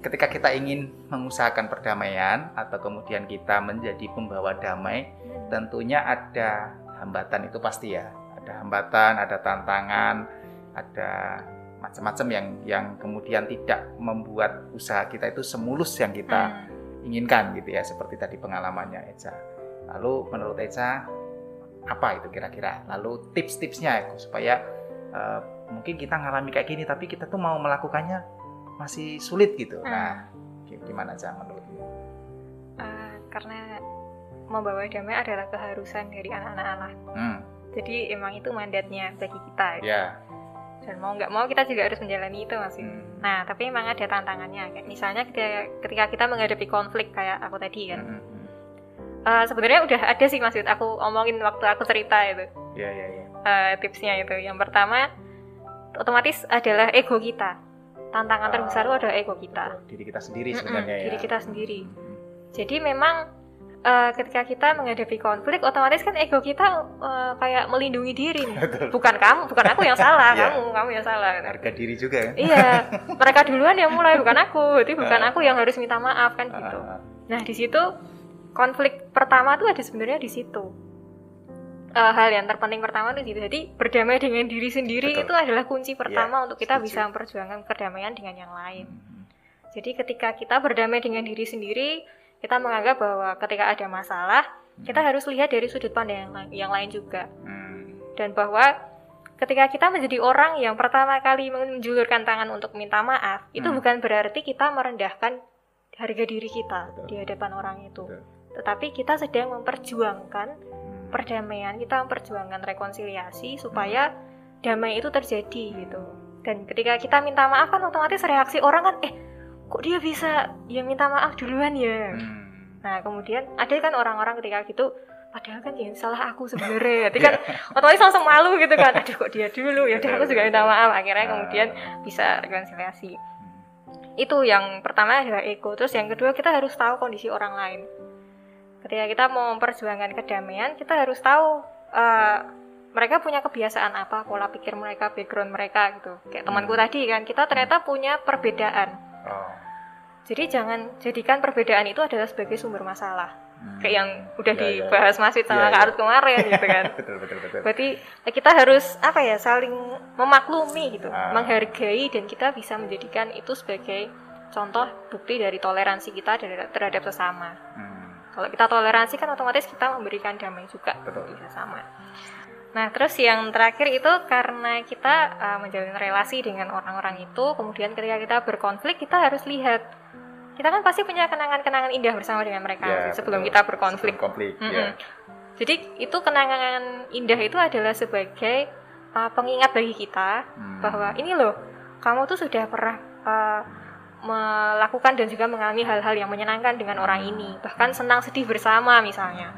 ketika kita ingin mengusahakan perdamaian atau kemudian kita menjadi pembawa damai, tentunya ada hambatan itu pasti ya. Ada hambatan, ada tantangan, ada macam-macam yang yang kemudian tidak membuat usaha kita itu semulus yang kita hmm. inginkan gitu ya, seperti tadi pengalamannya Eca. Lalu menurut Eca apa itu kira-kira? Lalu tips-tipsnya supaya uh, mungkin kita ngalami kayak gini tapi kita tuh mau melakukannya masih sulit gitu. Hmm. Nah, gimana aja menurutmu? Uh, karena membawa damai adalah keharusan dari anak-anak Allah. Hmm. Jadi emang itu mandatnya bagi kita. Ya. Yeah. Dan mau nggak mau kita juga harus menjalani itu masih. Hmm. Nah, tapi emang ada tantangannya. Kayak misalnya ketika, ketika kita menghadapi konflik kayak aku tadi kan. Hmm. Uh, sebenarnya udah ada sih maksud aku omongin waktu aku cerita itu. Iya, yeah, iya, yeah, iya. Yeah. Uh, tipsnya itu. Yang pertama otomatis adalah ego kita tantangan terbesar itu adalah ego kita. Diri kita sendiri sebenarnya ya. diri kita sendiri. Jadi memang uh, ketika kita menghadapi konflik otomatis kan ego kita uh, kayak melindungi diri nih. bukan kamu bukan aku yang salah yeah. kamu kamu yang salah harga diri juga ya. Iya. Mereka duluan yang mulai bukan aku. Jadi bukan aku yang harus minta maaf kan gitu. Nah di situ konflik pertama tuh ada sebenarnya di situ uh, hal yang terpenting pertama itu jadi berdamai dengan diri sendiri Betul. itu adalah kunci pertama ya, untuk kita setuju. bisa memperjuangkan perdamaian dengan yang lain. Hmm. Jadi ketika kita berdamai dengan diri sendiri, kita menganggap bahwa ketika ada masalah, hmm. kita harus lihat dari sudut pandang yang, lain, yang lain juga. Hmm. Dan bahwa ketika kita menjadi orang yang pertama kali menjulurkan tangan untuk minta maaf, hmm. itu bukan berarti kita merendahkan harga diri kita Betul. di hadapan orang itu. Betul. Tetapi kita sedang memperjuangkan perdamaian kita memperjuangkan rekonsiliasi supaya damai itu terjadi gitu. Dan ketika kita minta maaf kan otomatis reaksi orang kan eh kok dia bisa ya minta maaf duluan ya? Hmm. nah kemudian ada kan orang-orang ketika gitu padahal kan ya salah aku sebenarnya. Jadi kan yeah. otomatis langsung malu gitu kan aduh kok dia dulu? Ya udah aku juga minta maaf. Akhirnya kemudian ah. bisa rekonsiliasi. Itu yang pertama adalah ego. Terus yang kedua kita harus tahu kondisi orang lain ketika kita mau memperjuangkan kedamaian kita harus tahu uh, mereka punya kebiasaan apa pola pikir mereka background mereka gitu kayak temanku hmm. tadi kan kita ternyata punya perbedaan oh. jadi jangan jadikan perbedaan itu adalah sebagai sumber masalah hmm. kayak yang udah ya, ya, ya. dibahas ya. Masih sama ya, Kak Arut kemarin gitu kan betul, betul, betul. berarti kita harus apa ya saling memaklumi gitu ah. menghargai dan kita bisa menjadikan itu sebagai contoh bukti dari toleransi kita terhadap sesama hmm Kalau kita toleransi kan otomatis kita memberikan damai juga Betul. bisa sama. Nah, terus yang terakhir itu karena kita uh, menjalin relasi dengan orang-orang itu, kemudian ketika kita berkonflik, kita harus lihat kita kan pasti punya kenangan-kenangan indah bersama dengan mereka ya, sebelum betul. kita berkonflik. Sebelum konflik, mm -hmm. ya. Jadi itu kenangan indah itu adalah sebagai uh, pengingat bagi kita hmm. bahwa ini loh, kamu tuh sudah pernah uh, melakukan dan juga mengalami hal-hal yang menyenangkan dengan orang ini, bahkan senang sedih bersama misalnya.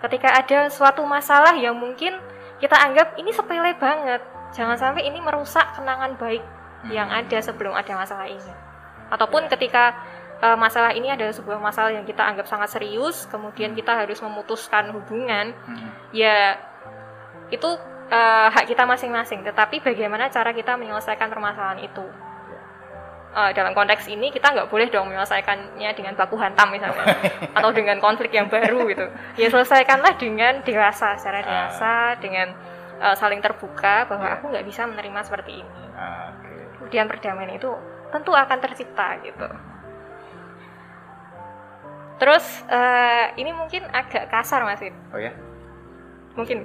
Ketika ada suatu masalah yang mungkin kita anggap ini sepele banget jangan sampai ini merusak kenangan baik yang hmm. ada sebelum ada masalah ini ataupun ketika uh, masalah ini adalah sebuah masalah yang kita anggap sangat serius kemudian kita harus memutuskan hubungan hmm. ya itu uh, hak kita masing-masing tetapi bagaimana cara kita menyelesaikan permasalahan itu uh, dalam konteks ini kita nggak boleh dong menyelesaikannya dengan baku hantam misalnya atau dengan konflik yang baru gitu ya selesaikanlah dengan dewasa secara ah. dewasa uh. dengan uh, saling terbuka bahwa yeah. aku nggak bisa menerima seperti ini uh, okay. kemudian perdamaian itu tentu akan tercipta gitu terus uh, ini mungkin agak kasar mas oh ya mungkin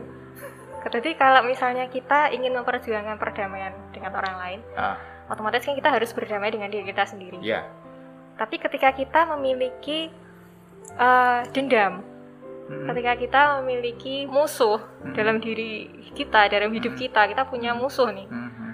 jadi kalau misalnya kita ingin memperjuangkan perdamaian dengan orang lain uh otomatis kan kita harus berdamai dengan diri kita sendiri. Yeah. Tapi ketika kita memiliki uh, dendam, hmm. ketika kita memiliki musuh hmm. dalam diri kita, dalam hidup hmm. kita, kita punya musuh nih, hmm.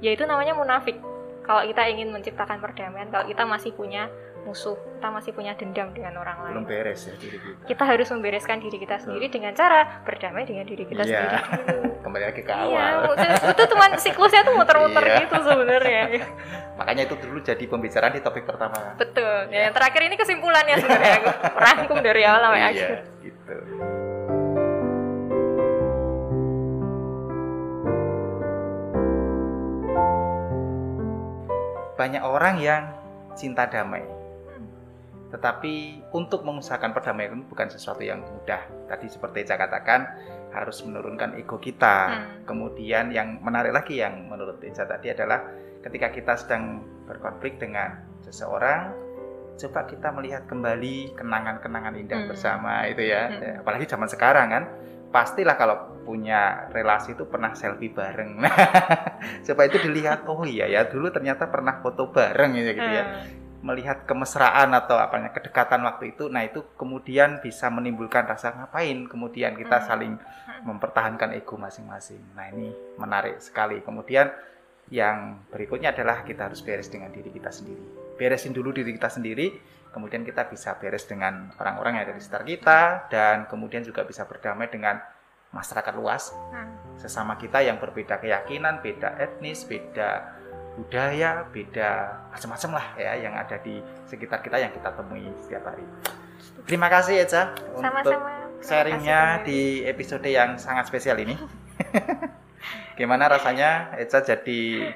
yaitu namanya munafik. Kalau kita ingin menciptakan perdamaian, kalau kita masih punya musuh. Kita masih punya dendam dengan orang lain. Belum beres ya diri kita. Kita harus membereskan diri kita sendiri dengan cara berdamai dengan diri kita yeah. sendiri. Kembali lagi ke iya, awal. iya, itu cuma siklusnya tuh muter-muter iya. gitu sebenarnya. Makanya itu dulu jadi pembicaraan di topik pertama. Betul. Ya, yang terakhir ini kesimpulannya sebenarnya. Rangkum dari awal sampai iya, akhir. gitu. Banyak orang yang cinta damai tetapi untuk mengusahakan perdamaian bukan sesuatu yang mudah. Tadi seperti saya katakan harus menurunkan ego kita. Hmm. Kemudian yang menarik lagi yang menurut Eja tadi adalah ketika kita sedang berkonflik dengan seseorang, coba kita melihat kembali kenangan-kenangan indah hmm. bersama itu ya. Hmm. Apalagi zaman sekarang kan, pastilah kalau punya relasi itu pernah selfie bareng. coba itu dilihat, oh iya ya dulu ternyata pernah foto bareng gitu, gitu ya. Hmm melihat kemesraan atau apanya kedekatan waktu itu nah itu kemudian bisa menimbulkan rasa ngapain kemudian kita hmm. saling mempertahankan ego masing-masing. Nah ini menarik sekali. Kemudian yang berikutnya adalah kita harus beres dengan diri kita sendiri. Beresin dulu diri kita sendiri kemudian kita bisa beres dengan orang-orang yang ada di sekitar kita dan kemudian juga bisa berdamai dengan masyarakat luas. Hmm. sesama kita yang berbeda keyakinan beda etnis beda budaya, beda macam-macam lah ya yang ada di sekitar kita yang kita temui setiap hari. Terima kasih Eca untuk sharingnya di episode yang sangat spesial ini. Gimana rasanya Eca jadi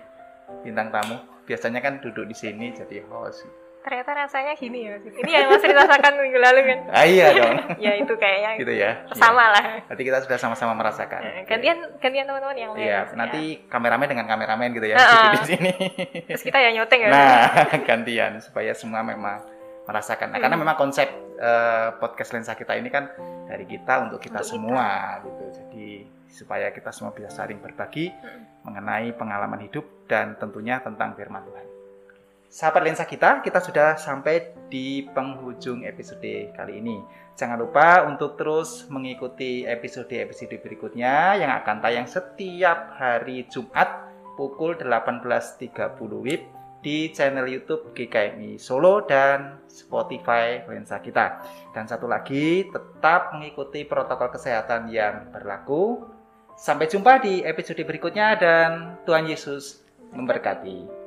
bintang tamu? Biasanya kan duduk di sini jadi host ternyata rasanya gini ya ini yang mas rasakan minggu lalu kan? Ah, iya dong. Ya itu kayaknya. Gitu ya. Sama ya. lah. Nanti kita sudah sama-sama merasakan. Eh, gantian gantian teman-teman yang lain iya nanti ya. kameramen dengan kameramen gitu ya uh, di sini. Terus kita ya nyoteng ya. Nah gantian supaya semua memang merasakan. Nah, hmm. karena memang konsep uh, podcast lensa kita ini kan dari kita untuk kita untuk semua kita. gitu. Jadi supaya kita semua bisa saling berbagi hmm. mengenai pengalaman hidup dan tentunya tentang firman Tuhan Sahabat lensa kita, kita sudah sampai di penghujung episode kali ini. Jangan lupa untuk terus mengikuti episode-episode berikutnya yang akan tayang setiap hari Jumat pukul 18.30 WIB di channel YouTube GKMI Solo dan Spotify lensa kita. Dan satu lagi, tetap mengikuti protokol kesehatan yang berlaku. Sampai jumpa di episode berikutnya dan Tuhan Yesus memberkati.